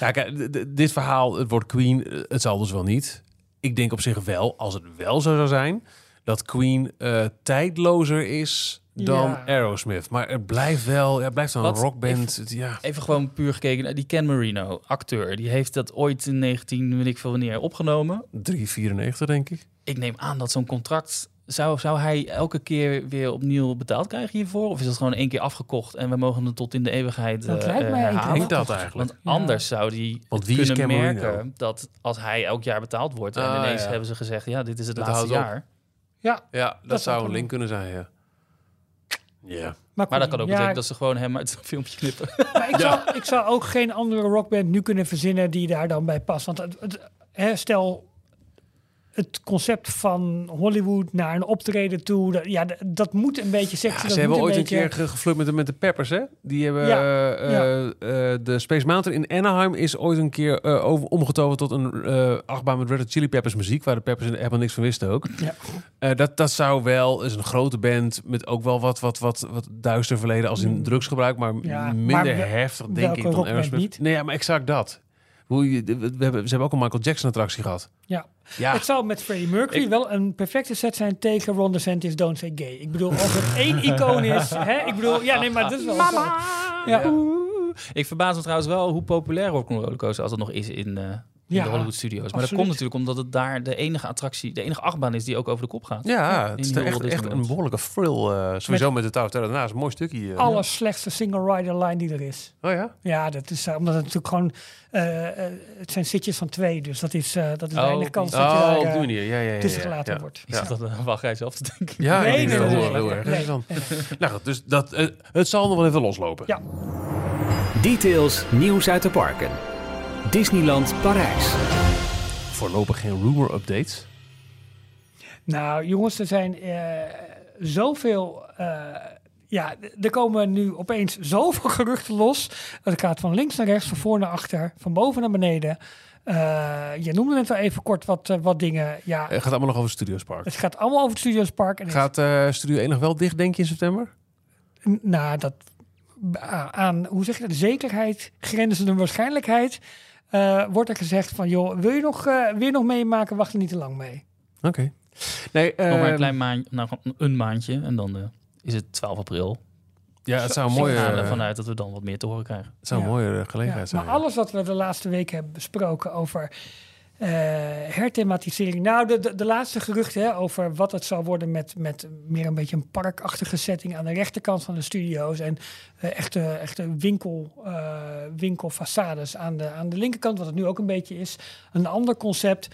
Ja, kijk, d- d- dit verhaal, het woord Queen, eh, het zal dus wel niet. Ik denk op zich wel, als het wel zo zou zijn, dat Queen eh, tijdlozer is dan Ja. Aerosmith. Maar het blijft wel, ja, het blijft dan een Wat? rockband. Het- ja. Even gewoon puur gekeken naar die Ken Marino, acteur. Die heeft dat ooit in 19, weet ik veel wanneer, opgenomen. 3,94 denk ik. Ik neem aan dat zo'n contract... Zou, zou hij elke keer weer opnieuw betaald krijgen hiervoor? Of is dat gewoon één keer afgekocht en we mogen het tot in de eeuwigheid Dat eh, lijkt mij eh, één keer Ik herhalen? denk dat eigenlijk. Want Ja. anders zou is kunnen merken dat als hij elk jaar betaald wordt... en Ah, ineens ja. hebben ze gezegd, ja, dit is het Dat laatste op. jaar. ja. ja, dat, dat zou een link kunnen zijn, ja. Ja. Maar dat kan ook ja, betekenen dat ze gewoon hem uit het filmpje knippen. <laughs> Maar ik, zou, ik zou ook geen andere rockband nu kunnen verzinnen die daar dan bij past. Want het, het, hè, stel het concept van Hollywood naar een optreden toe, dat, ja, dat moet een beetje sexy. Ja, ze hebben ooit een beetje- keer ge- geflirt met de, met de Peppers, hè? Die hebben Ja, eh, ja. eh, de Space Mountain in Anaheim is ooit een keer eh, over, omgetoverd tot een eh achtbaan met Red Hot Chili Peppers muziek, waar de Peppers er helemaal niks van wisten ook. Ja. Eh, dat, dat zou wel, is een grote band met ook wel wat, wat, wat, wat duister verleden als in Mm. drugsgebruik, maar Ja, minder maar heftig denk ik dan Aerosmith. niet? Nee, ja, maar exact dat. Hoe je, we, hebben, ze hebben ook een Michael Jackson attractie gehad. Ja. Ja, Het zou met Freddie Mercury Ik- wel een perfecte set zijn tegen Ron DeSantis Don't Say Gay. Ik bedoel, als het één icoon is, hè? Ik bedoel, ja, nee, maar dat is wel zo. Ja. Ik verbaas me trouwens wel hoe populair Rock'n'Roller Rollercoaster als het nog is in, eh, in Ja, de Hollywood Studios. Maar dat komt natuurlijk omdat het daar de enige attractie, de enige achtbaan is die ook over de kop gaat. ja, in het is echt, een behoorlijke thrill. eh, sowieso met, de Tower of Terror. Daarna is een mooi stukje. eh. Allerslechtste single rider line die er is. Oh ja? Ja, dat is eh, omdat het natuurlijk gewoon, het zijn sitjes van twee, dus dat is, eh, dat is Oh, weinig kans dat je Oh, daar op die manier. Ja, ja, ja. tussen ja, gelaten ja. wordt. Ik zat dat uh, wacht jij zelf te denken. Ja, Nee, nee, nee, dat nee, heel nee, erg nee, interessant. nee, nee. <laughs> Nou goed, dus dat, het zal nog wel even loslopen. Ja. Details nieuws uit de parken. Disneyland Parijs. Voorlopig geen rumor updates. Nou, jongens, er zijn eh, zoveel. eh, ja, er komen nu opeens zoveel <laughs> geruchten los. Het gaat van links naar rechts, van voor naar achter, van boven naar beneden. Eh, je noemde net al even kort wat, wat dingen. Ja, Het gaat allemaal nog over Studios Park. het gaat allemaal over het Studios Park. En het- Gaat eh, Studio 1 nog wel dicht, denk je, in september? n- nou, dat aan, hoe zeg je dat, zekerheid, grenzende waarschijnlijkheid. Eh, wordt er gezegd van, joh, wil je nog, eh, weer nog meemaken? Wacht er niet te lang mee. Oké. Nee, Nog maar een ehm, klein maandje, nou, een maandje en dan eh, is het 12 april. ja, het zou een Ik mooie, ga eh, ervan uit dat we dan wat meer te horen krijgen. het zou een mooie Ja, gelegenheid zijn. maar alles wat we de laatste weken hebben besproken over eh, herthematisering. Nou, de, de, laatste geruchten hè, over wat het zou worden met, met meer een beetje een parkachtige setting aan de rechterkant van de studio's. En eh, echte, echte winkel, eh, winkelfaçades aan de, aan de linkerkant, wat het nu ook een beetje is. Een ander concept.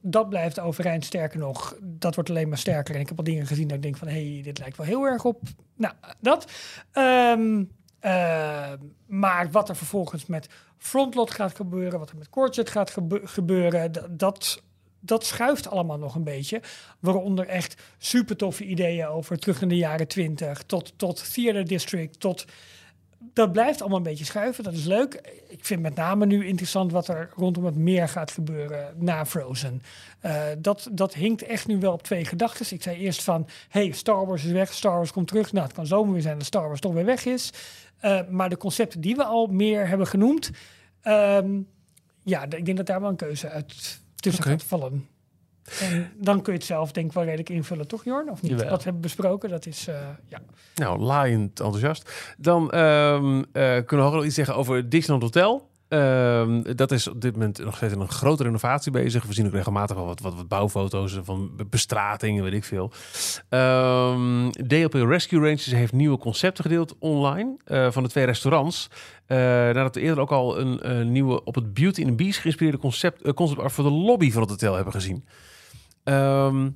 Dat blijft overeind. Sterker nog, dat wordt alleen maar sterker. En ik heb al dingen gezien dat ik denk van... hé, hey, dit lijkt wel heel erg op... Nou, dat. Ehm, eh, maar wat er vervolgens met Frontlot gaat gebeuren... wat er met Courgette gaat gebe- gebeuren... dat, dat schuift allemaal nog een beetje. Waaronder echt super toffe ideeën over terug in de jaren 20... tot, tot Theater District, tot dat blijft allemaal een beetje schuiven. Dat is leuk. Ik vind met name nu interessant wat er rondom het meer gaat gebeuren na Frozen. Eh, dat, dat hinkt echt nu wel op twee gedachten. Ik zei eerst van, hey, Star Wars is weg, Star Wars komt terug. Nou, het kan zomaar weer zijn dat Star Wars toch weer weg is. Eh, maar de concepten die we al meer hebben genoemd... ehm, ja, ik denk dat daar wel een keuze uit tussen Oké. gaat vallen. En dan kun je het zelf denk ik wel redelijk invullen, toch Jorn? Of niet? Jawel. Wat we hebben besproken, dat is... eh, ja. Nou, laaiend enthousiast. Dan ehm, eh, kunnen we ook nog iets zeggen over Disneyland Hotel. Ehm, dat is op dit moment nog steeds in een grote renovatie bezig. We zien ook regelmatig wel wat, wat, bouwfoto's van bestratingen, weet ik veel. Ehm, DLP Rescue Rangers heeft nieuwe concepten gedeeld online eh, van de twee restaurants. Eh, nadat we eerder ook al een nieuwe op het Beauty and the Beast geïnspireerde concept, eh, concept voor de lobby van het hotel hebben gezien. Ehm,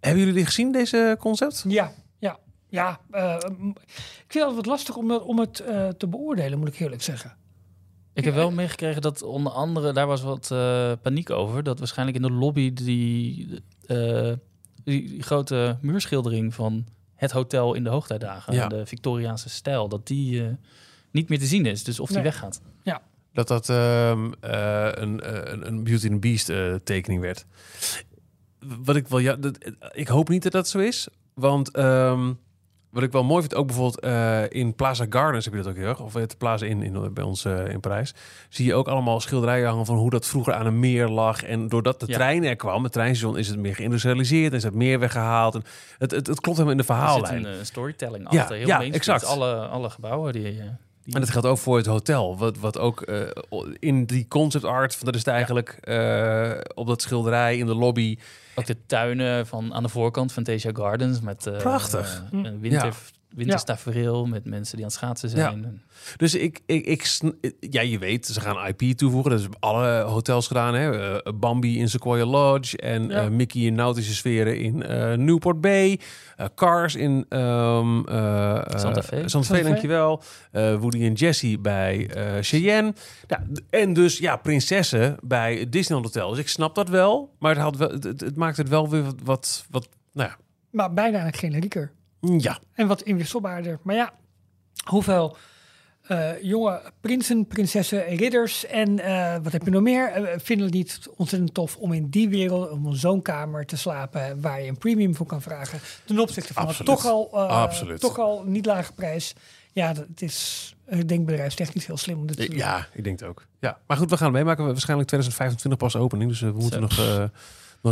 hebben jullie gezien, deze concept? Ja, ja, ja. ik vind het wat lastig om, om het te beoordelen, moet ik eerlijk zeggen. Ik heb wel meegekregen dat onder andere, daar was wat eh, paniek over, dat waarschijnlijk in de lobby die, eh, die, die grote muurschildering van het hotel in de hoogtijdagen, Ja. de Victoriaanse stijl, dat die eh, niet meer te zien is. Dus of die Nee. weggaat. Dat dat ehm, eh, een, een, een Beauty and Beast eh, tekening werd. Wat ik wel, ja, dat, ik hoop niet dat dat zo is. Want ehm, wat ik wel mooi vind, ook bijvoorbeeld eh, in Plaza Gardens heb je dat ook heel erg. Of het Plaza in, in bij ons eh, in Parijs. Zie je ook allemaal schilderijen hangen van hoe dat vroeger aan een meer lag. En doordat de Ja. trein er kwam, het treinstation, is het meer geïndustrialiseerd. Is het meer weggehaald. En het, het, het klopt helemaal in de Er zit verhaallijn. een eh, storytelling Ja, achter. Heel ja, Main Street, exact. Alle, alle gebouwen die... die En dat geldt ook voor het hotel. Wat, wat ook eh, in die concept art, van dat is het eigenlijk eh, op dat schilderij in de lobby. Ook de tuinen van aan de voorkant van Fantasia Gardens met eh, Prachtig. eh, een winter, Ja. Winterstafereel met mensen die aan het schaatsen zijn. Dus ik, ik, ik, ja, je weet, ze gaan IP toevoegen. Dat is alle hotels gedaan. Hè? Eh, Bambi in Sequoia Lodge en Ja. eh, Mickey in nautische sferen in eh, Newport Bay. Cars in ehm eh, eh, Santa Fe. Santa Santa Fe, dankjewel. Eh, Woody en Jessie bij eh Cheyenne. Ja, en dus ja, prinsessen bij Disneyland Hotel. Dus ik snap dat wel. Maar het, had wel, het, maakt het wel weer wat, wat, wat nou Maar bijna een generieker. Ja. En wat inwisselbaarder. Maar ja, hoeveel eh, jonge prinsen, prinsessen, ridders en eh, wat heb je nog meer? eh, vinden het niet ontzettend tof om in die wereld, om zo'n kamer te slapen waar je een premium voor kan vragen. Ten opzichte van Absoluut. toch al, eh, Absoluut. toch al niet lage prijs. Ja, het is, ik denk bedrijfstechnisch heel slim om dit te doen. Ja, ik denk het ook. Ja. Maar goed, we gaan meemaken. We waarschijnlijk 2025 pas opening. Dus we moeten nog, eh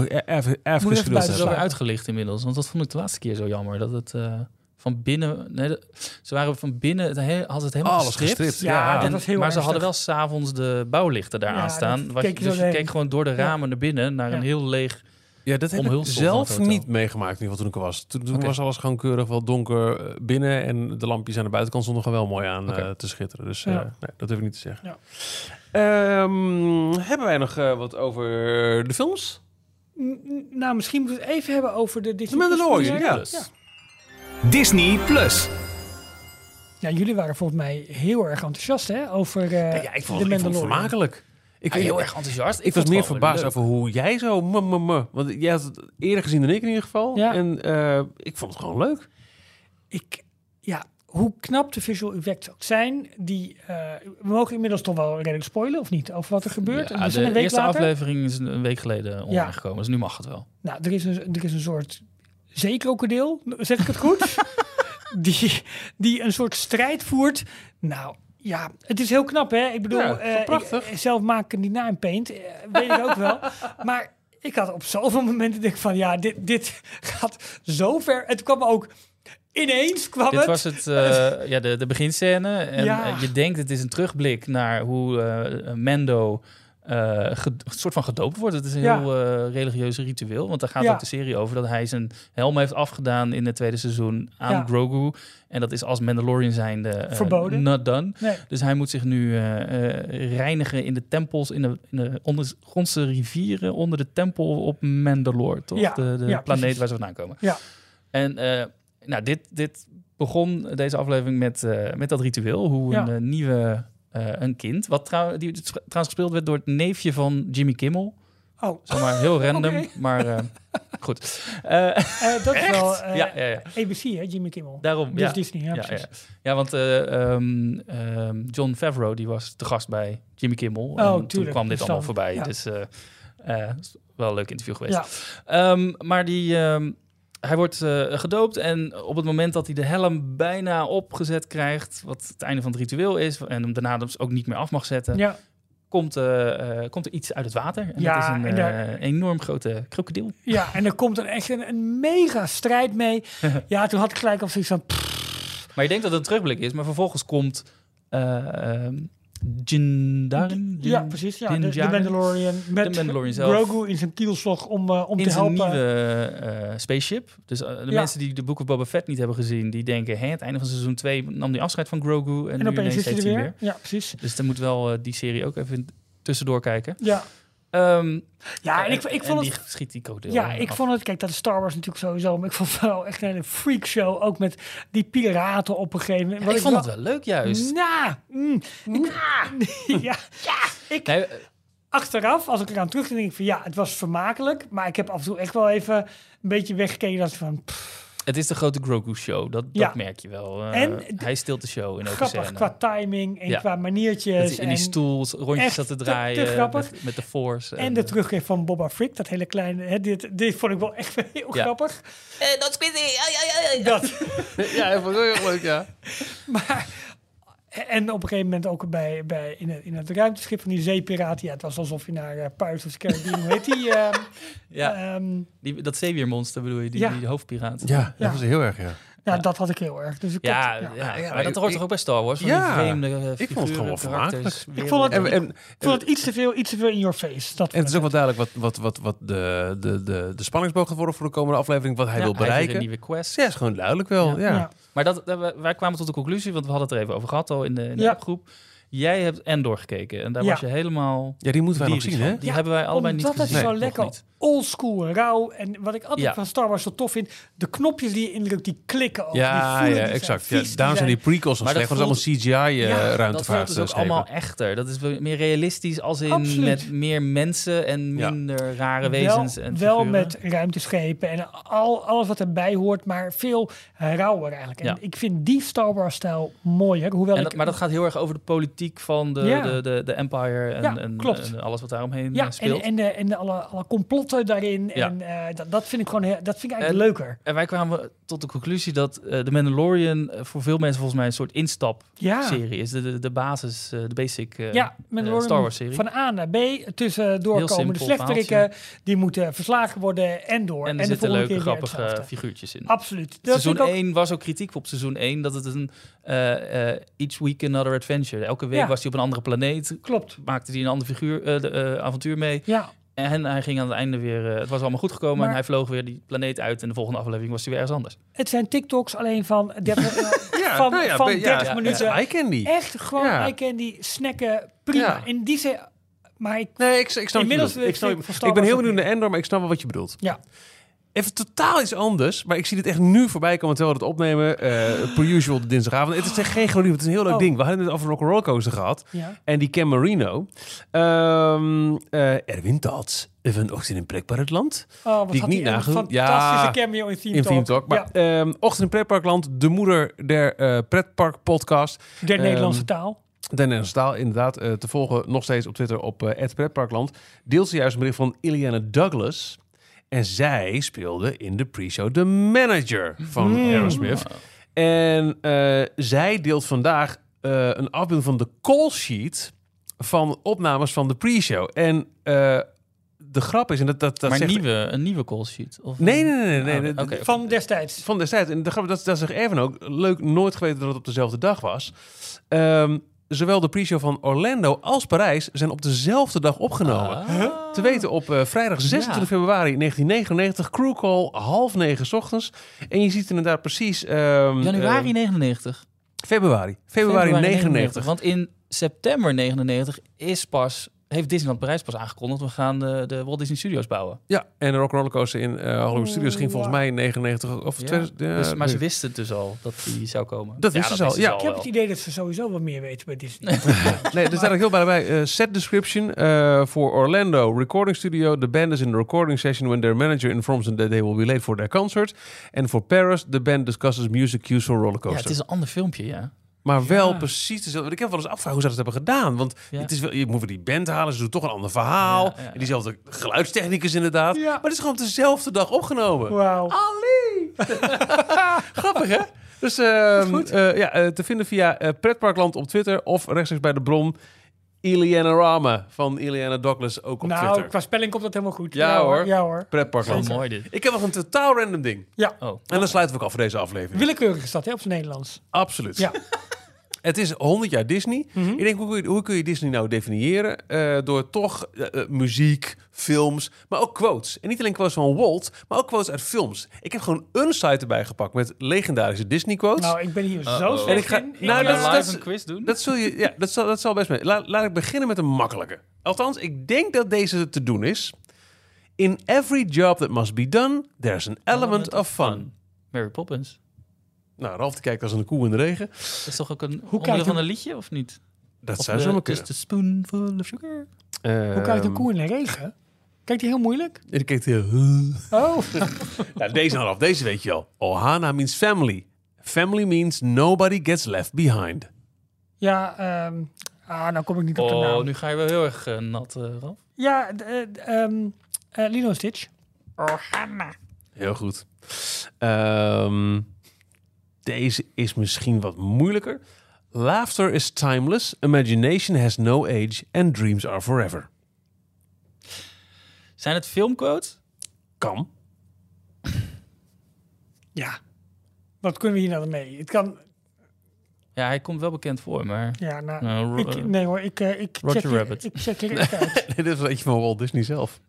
nog e- even, even even geduld buiten uitgelicht inmiddels. Want dat vond ik de laatste keer zo jammer. Dat het eh, van binnen... Nee, de- ze waren van binnen... Het he, hadden het helemaal Alles gestript. gestript. Ja, Ja, En- maar ze hadden wel s'avonds de bouwlichten daar Ja, aan staan. Wat je- dus je keek gewoon door de ramen naar binnen... naar een heel leeg... Ja, dat heb ik zelf niet meegemaakt in ieder geval toen ik er was. Toen, was alles gewoon keurig wel donker eh, binnen. En de lampjes aan de buitenkant stonden gewoon wel mooi aan eh, te schitteren. Dus Ja. nee, dat heb ik niet te zeggen. Ja. Ehm, hebben wij nog wat over de films? Nou, misschien moeten we het even hebben over de Disney Mandalorian, ja. première. Disney Plus. Ja, jullie waren volgens mij heel erg enthousiast hè, over eh Ja, ik vond, de ik vond het Mandalorian. vermakelijk. Ik, Ja, heel erg enthousiast. Ik, was meer verbaasd leuk. over hoe jij zo... Want jij had het eerder gezien dan ik in ieder geval. Ja. En eh, ik vond het gewoon leuk. Ik, ja, hoe knap de visual effects ook zijn, die, eh, we mogen inmiddels toch wel redelijk spoilen, of niet? Over wat er gebeurt. Ja, En de een week eerste later. aflevering is een week geleden online gekomen. Dus nu mag het wel. Nou, er is een, er is een soort zeekrokodil, zeg ik het goed? <laughs> die, die een soort strijd voert. Nou, ja, het is heel knap, hè? Ik bedoel, Ja, eh, prachtig. ik- zelf maak ik niet na in Paint, eh, weet ik ook wel. <laughs> Maar ik had op zoveel momenten denk ik van, ja, dit, dit gaat zo ver. Het kwam ook ineens, kwam Dit het. was het, eh, ja, de, de beginscène. En Ja. eh, je denkt het is een terugblik naar hoe Mando eh, ge- een soort van gedoopt wordt. Het is een Ja. heel eh, religieus ritueel. Want daar gaat Ja. ook de serie over dat hij zijn helm heeft afgedaan in het tweede seizoen aan Ja. Grogu. En dat is als Mandalorian zijnde eh, Verboden. not done. Nee. Dus hij moet zich nu reinigen in de tempels, in de, in de ondergrondse rivieren, onder de tempel op Mandalore, toch? De de planeet waar ze vandaan komen. Ja. En nou, dit, dit begon deze aflevering met, eh, met dat ritueel, hoe Ja. een eh, nieuwe, eh, een kind, wat trouw, die trouwens gespeeld werd door het neefje van Jimmy Kimmel. Oh, Zomaar heel random, <laughs> maar goed. Dat is wel ja, ja, ja. ABC, hè, Jimmy Kimmel. Daarom, Dus ja. Disney, ja, Ja, precies. ja. want eh, ehm, ehm, John Favreau die was te gast bij Jimmy Kimmel. en toen kwam dit Dus allemaal voorbij. Dus is wel een leuk interview geweest. Ja. Ehm, maar die, hij wordt eh, gedoopt en op het moment dat hij de helm bijna opgezet krijgt, wat het einde van het ritueel is, en hem daarna dus ook niet meer af mag zetten, Ja, komt, eh, eh, komt er iets uit het water. En Ja, dat is een en daar- enorm grote krokodil. ja, en er komt een echt een, een mega strijd mee. <laughs> Ja, toen had ik gelijk op zoiets van... pff, Maar je denkt dat het een terugblik is, maar vervolgens komt eh Jindarin? Jin- ja, precies. Ja, Din de, de? Mandalorian met De Mandalorian zelf. Grogu in zijn kielzog om, eh, om in te zijn helpen. nieuwe eh, spaceship. Dus eh, de Ja. mensen die de Book of Boba Fett niet hebben gezien, die denken, hè, het einde van seizoen 2 nam die afscheid van Grogu en, en nu opeens is hij er weer. hem Ja, precies. Dus dan moet wel die serie ook even tussendoor kijken. Ja, Ehm, Ja, en ik, ik vond die het... schiet die krokodil Ja, ik af. vond het... Kijk, dat is Star Wars natuurlijk sowieso. Maar ik vond het wel echt een hele freakshow. Ook met die piraten op een gegeven moment. Ja, ik vond het wel leuk juist. Nou, mm, ik- <laughs> ja, ja, ik, Nee, eh, achteraf, als ik eraan terug denk ik van ja, het was vermakelijk. Maar ik heb af en toe echt wel even een beetje weggekeken. Dat van, pff, het is de grote Grogu-show, dat, Ja. dat merk je wel. Eh, En hij stilt de show in elke grappig scène. qua timing en Ja. qua maniertjes. in die en, stoel rondjes zat te te- te draaien grappig. met, met de Force. en de terugkeer van Boba Frick, dat hele kleine, hè, dit, dit vond ik wel echt <laughs> heel Ja. grappig. dat is Quizzy! Ja, ja, ja, ja. Dat. <laughs> Ja, ik heel erg leuk, ja. <laughs> Maar, en op een gegeven moment ook bij, bij in, het, in het ruimteschip van die zeepiraat. Ja, het was alsof je naar uh, Pirates of the Caribbean, hoe heet die? <laughs> ehm, Ja, ehm, die, dat zeeweermonster bedoel je, die, Ja. die hoofdpiraat. Ja, Ja. dat was heel erg, ja. Ja, Ja. dat had ik heel erg. Dus ik Ja, had- ja, ja, maar dat ik- hoort toch ook bij Star Wars? Van Ja, die vreemde eh, ik vond het gewoon karakters, Ik vond het- En, en, Ik vond het iets te veel, iets te veel in your face. Dat en het is ook wel duidelijk wat, wat, wat, wat de, de, de, de spanningsboog gaat worden voor de komende aflevering. Wat hij Ja, wil bereiken. een nieuwe quest. Ja, is gewoon duidelijk wel. Ja. Ja. Maar dat, dat- wij- kwamen tot de conclusie, want we hadden het er even over gehad al in de, in de Ja. Jij hebt Endor gekeken en daar Ja. was je helemaal... Ja, die moeten wij nog zien, hè? Die Ja, hebben wij allebei niet gezien. het zo nog lekker oldschool, rauw. En wat ik altijd Ja. van Star Wars zo tof vind, de knopjes die je indrukt, die klikken ook. Ja, ja, die exact. Zijn Ja, vies, daarom zijn die prequels zo Maar slecht, dat want is allemaal Ja, CGI dat uh, Dat voelt dus ook allemaal echter. Dat is wel meer realistisch als in Absoluut. met meer mensen en Ja. minder rare wel, wezens en wel met ruimteschepen en al, alles wat erbij hoort, maar veel rauwer eigenlijk. En Ja. ik vind die Star Wars-stijl mooi. Hè? Hoewel En ik, dat, maar dat gaat heel erg over de politiek van de, Ja. de, de, de Empire en, Ja, en, en alles wat daaromheen ja, eh, en, speelt. en, de, en de alle, alle complotten daarin. En eh, dat, dat vind ik gewoon heel, dat vind ik eigenlijk En- leuker. En wij kwamen tot de conclusie dat eh The Mandalorian voor veel mensen volgens mij een soort instapserie Ja, is. De, de, de basis, de basic Star Wars serie. Van A naar B, tussendoor Heel komen de slechterikken, die moeten verslagen worden en door. En er de zitten leuke, grappige figuurtjes in. Absoluut. Dat Seizoen vind ik ook- 1 was ook kritiek op seizoen 1 dat het een eh, eh, each week another adventure. Elke week Ja. was hij op een andere planeet, Klopt. maakte hij een ander figuur, eh, de, avontuur mee. Ja, En hij ging aan het einde weer, het was allemaal goed gekomen Maar- en hij vloog weer die planeet uit en de volgende aflevering was hij weer ergens anders. het zijn TikToks alleen van 30, <laughs> eh, Ja, van, nou ja, van be- ja, 30 ja, minuten. Ja, candy. Echt gewoon Ja. candy, snacken, prima. Ja. In die zin, maar ik, Nee, ik, ik snap Inmiddels. Ik, snap, ik ben heel benieuwd naar Endor, maar ik snap wel wat je bedoelt. ja, Even totaal iets anders, maar ik zie dit echt nu voorbij komen terwijl we het opnemen. eh per usual de dinsdagavond. Het is echt geen glorie, het is een heel leuk Oh. ding. We hadden het over Rock Rollercoaster gehad. ja. En die Cam Marino. Eh Erwin Tots, van Ochtend in Plekbaar Land. Oh, wat Die ik niet een nagedoen. fantastische Ja, cameo in Theme In Talk. Theme Talk. Maar ja, ehm, Ochtend in Pretparkland, de moeder der eh pretpark podcast. der Nederlandse ehm, taal. De Nederlandse taal inderdaad te volgen nog steeds op Twitter op eh pretparkland. Deelt ze juist een bericht van Iliana Douglas. En zij speelde in de pre-show de manager van Hmm. Aerosmith. En eh, zij deelt vandaag eh, een afbeelding van de call sheet van opnames van de pre-show. En eh, de grap is, en dat, dat, dat maar zegt... nieuwe, een nieuwe call sheet? Of Nee, nee, nee. nee, nee, Oh. Van destijds. Van destijds. En de grap, dat, dat zegt Erwin ook. Leuk, nooit geweten dat het op dezelfde dag was. Ehm, zowel de pre-show van Orlando als Parijs zijn op dezelfde dag opgenomen. Ah. Te weten op eh, vrijdag 26 Ja. februari 1999. Crew call half negen 's ochtends. En je ziet inderdaad precies... ehm, Januari eh, 99. februari. Februari 99. Want in september 99 is pas, heeft Disneyland Parijs pas aangekondigd... we gaan de, de Walt Disney Studios bouwen. Ja, en de Rock Roller Coaster in eh Hollywood Studios ging volgens mij in 99 of Ja. 2000. ja, dus, maar ze wisten dus al dat die zou komen. Dat wisten ze al, ja. Ik heb het idee dat ze sowieso wat meer weten bij Disney. <laughs> Nee, er staat ook heel bij. eh, set description eh, voor Orlando recording studio. The band is in the recording session when their manager informs them that they will be late for their concert. En voor Paris, the band discusses music cues for Ja, rollercoaster. het is een ander filmpje, ja. Maar wel Ja. precies dezelfde. Ik heb wel eens afgevraagd hoe ze dat hebben gedaan. Want Ja. het is wel, je moet weer die band halen. Ze doen toch een ander verhaal. Ja, ja, ja. En diezelfde geluidstechnicus inderdaad. Ja. Maar het is gewoon op dezelfde dag opgenomen. Wauw. Ali! <laughs> Grappig, hè? Dus ehm, Goed. eh, ja, eh, te vinden via eh, Pretparkland op Twitter of rechtstreeks bij de bron Iliana Rama van Iliana Douglas ook op Nou, Twitter. qua spelling komt dat helemaal goed. Ja, hoor. Ja hoor. Pretparkland. Wel mooi dit. Ik heb nog een totaal random ding. Ja. Oh. En dan sluiten we ook af voor deze aflevering. Willekeurig is dat, hè, op zijn Nederlands. Absoluut. Ja. <laughs> Het is 100 jaar Disney. Mhm. Ik denk, hoe kun, je, hoe kun je Disney nou definiëren? Eh, door toch eh, eh, muziek, films, maar ook quotes. En niet alleen quotes van Walt, maar ook quotes uit films. Ik heb gewoon een site erbij gepakt met legendarische Disney quotes. Nou, ik ben hier zo Uh-oh. slecht En ik ga- in. nou, Ik- dat- live dat- een quiz doen? dat, zul je, ja, dat, zal, dat zal best mee. Laat, laat ik beginnen met een makkelijke. Althans, ik denk dat deze te doen is. In every job that must be done, there's an element of fun. Mary Poppins. Nou, Ralf die kijkt als een koe in de regen. Dat is toch ook een kijkt onderdeel van een- een liedje, of niet? Dat Of zou zo Just kunnen. a spoonful of sugar. Hoe kijkt een Ehm, koe in de regen? Kijkt hij heel moeilijk? En ik keek heel... Oh, <laughs> Nou, deze Ralf, deze weet je al. Ohana means family. Family means nobody gets left behind. ja. ehm ah, nou kom ik niet op de Oh, naam. nu ga je wel heel erg eh, nat, eh Ralf. Ja, eh, Lilo Stitch. Heel goed. Ehm, deze is misschien wat moeilijker. Laughter is timeless, imagination has no age and dreams are forever. Zijn het filmquotes? Kan. <laughs> Ja. Wat kunnen we hier nou mee? Het kan... Ja, hij komt wel bekend voor, maar... Ja, nou... Nou, ik, nee hoor, ik, eh, ik Roger check hier- Rabbit. Ik check hier <laughs> even uit. Nee, dit is eentje van Walt Disney zelf.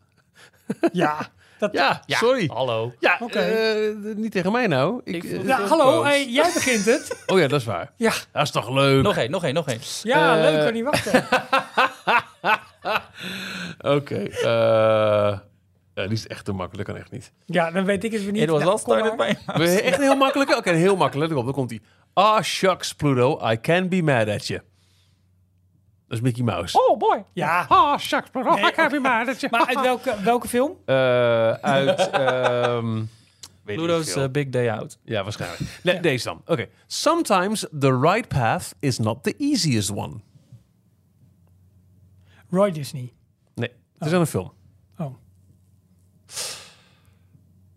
Ja, <laughs> dat, Ja, ja, sorry. hallo. Ja, Oké. eh, niet tegen mij nou. Ik, Ik eh, ja hallo, hey, jij begint het. <laughs> oh ja, dat is waar. Ja, Dat is toch leuk. Nog één, nog één, nog één. ja Eh, leuk, kan niet wachten. <laughs> Oké. eh, ja, die is echt te makkelijk. kan echt niet. Ja, dan weet ik het weer niet. It was Nou, started Echt een heel makkelijke? Oké, heel makkelijk. Let op, dan komt hij. Ah, shucks, Pluto, I can be mad at you. Dat is Mickey Mouse. Oh boy. Ja, Ah, shucks, Pluto, Nee, oké. maar uit welke, welke film? Eh, uit... <laughs> ehm Pluto's veel. eh, Big Day Out. ja, waarschijnlijk. Nee, Deze dan. Oké. Sometimes the right path is not the easiest one. Roy Disney. Nee, het is aan een film. Oh.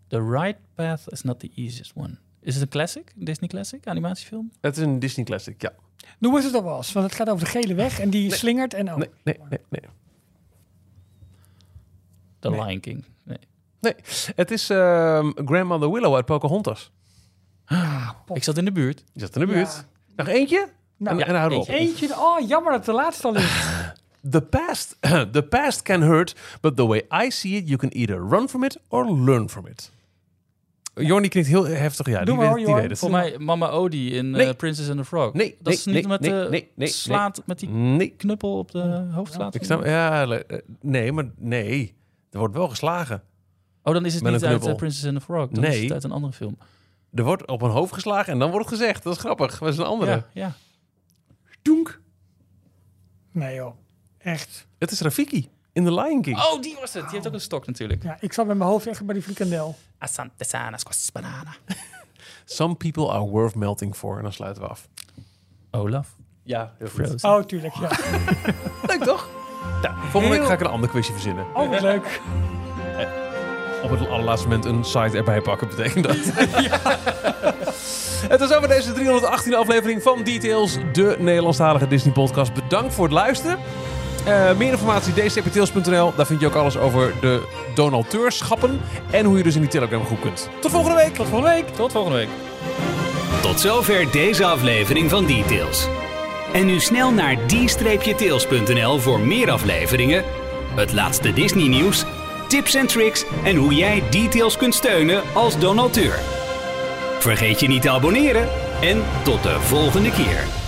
The right path is not the easiest one. Is het een classic? Een Disney classic? Animatiefilm? Het is een Disney classic, ja. Noem eens het al was, want het gaat over de gele weg en die slingert en oh. Nee, nee, nee, nee. The Nee. Lion King. Nee. Nee, het is ehm, Grandmother Willow uit Pocahontas. Ik zat in de buurt. Je zat in de buurt. Ja. Nog eentje? Nou, en, en houden we op. Eentje, oh jammer dat de laatste al is. <laughs> The past, <clears throat> the past can hurt, but the way I see it, you can either run from it or learn from it. Jorn, die klinkt heel heftig. Ja, Doe die, maar, weet, die weet het. Volgens mij Mama Odie in Nee. eh, Princess and the Frog. Nee, dat nee, is niet nee, met nee, de nee, nee, slaat met die Nee, knuppel op de hoofd slaat. ik snap, ja, eh, nee, maar nee. Er wordt wel geslagen. Oh, dan is het Met niet uit eh, Princess and the Frog. Dan is Nee. het uit een andere film. Er wordt op een hoofd geslagen en dan wordt het gezegd. Dat is grappig. Dat is een andere. Ja, ja. Doenk. Nee joh, echt. Het is Rafiki in The Lion King. Oh, die was het. Die heeft ook een stok natuurlijk. Ja, ik zat met mijn hoofd echt bij die frikandel. Asante sana squas banana. <laughs> Some people are worth melting for. En dan sluiten we af. Olaf. Ja, heel Frozen. Oh, tuurlijk, ja. <laughs> Leuk toch? Ja, volgende week ga ik een ander quizje verzinnen. Oh, wat leuk. Op het allerlaatste moment een site erbij pakken betekent dat. <laughs> Het was over deze 318 aflevering van Details, de Nederlandstalige Disney podcast. Bedankt voor het luisteren. Eh, meer informatie dcptails.nl. Daar vind je ook alles over de donateurschappen en hoe je dus in die Telegram groep kunt. Tot volgende week. Tot volgende week. Tot volgende week. Tot zover deze aflevering van Details. En nu snel naar d-tails.nl voor meer afleveringen, het laatste Disney nieuws, tips en tricks en hoe jij Details kunt steunen als donateur. Vergeet je niet te abonneren en tot de volgende keer.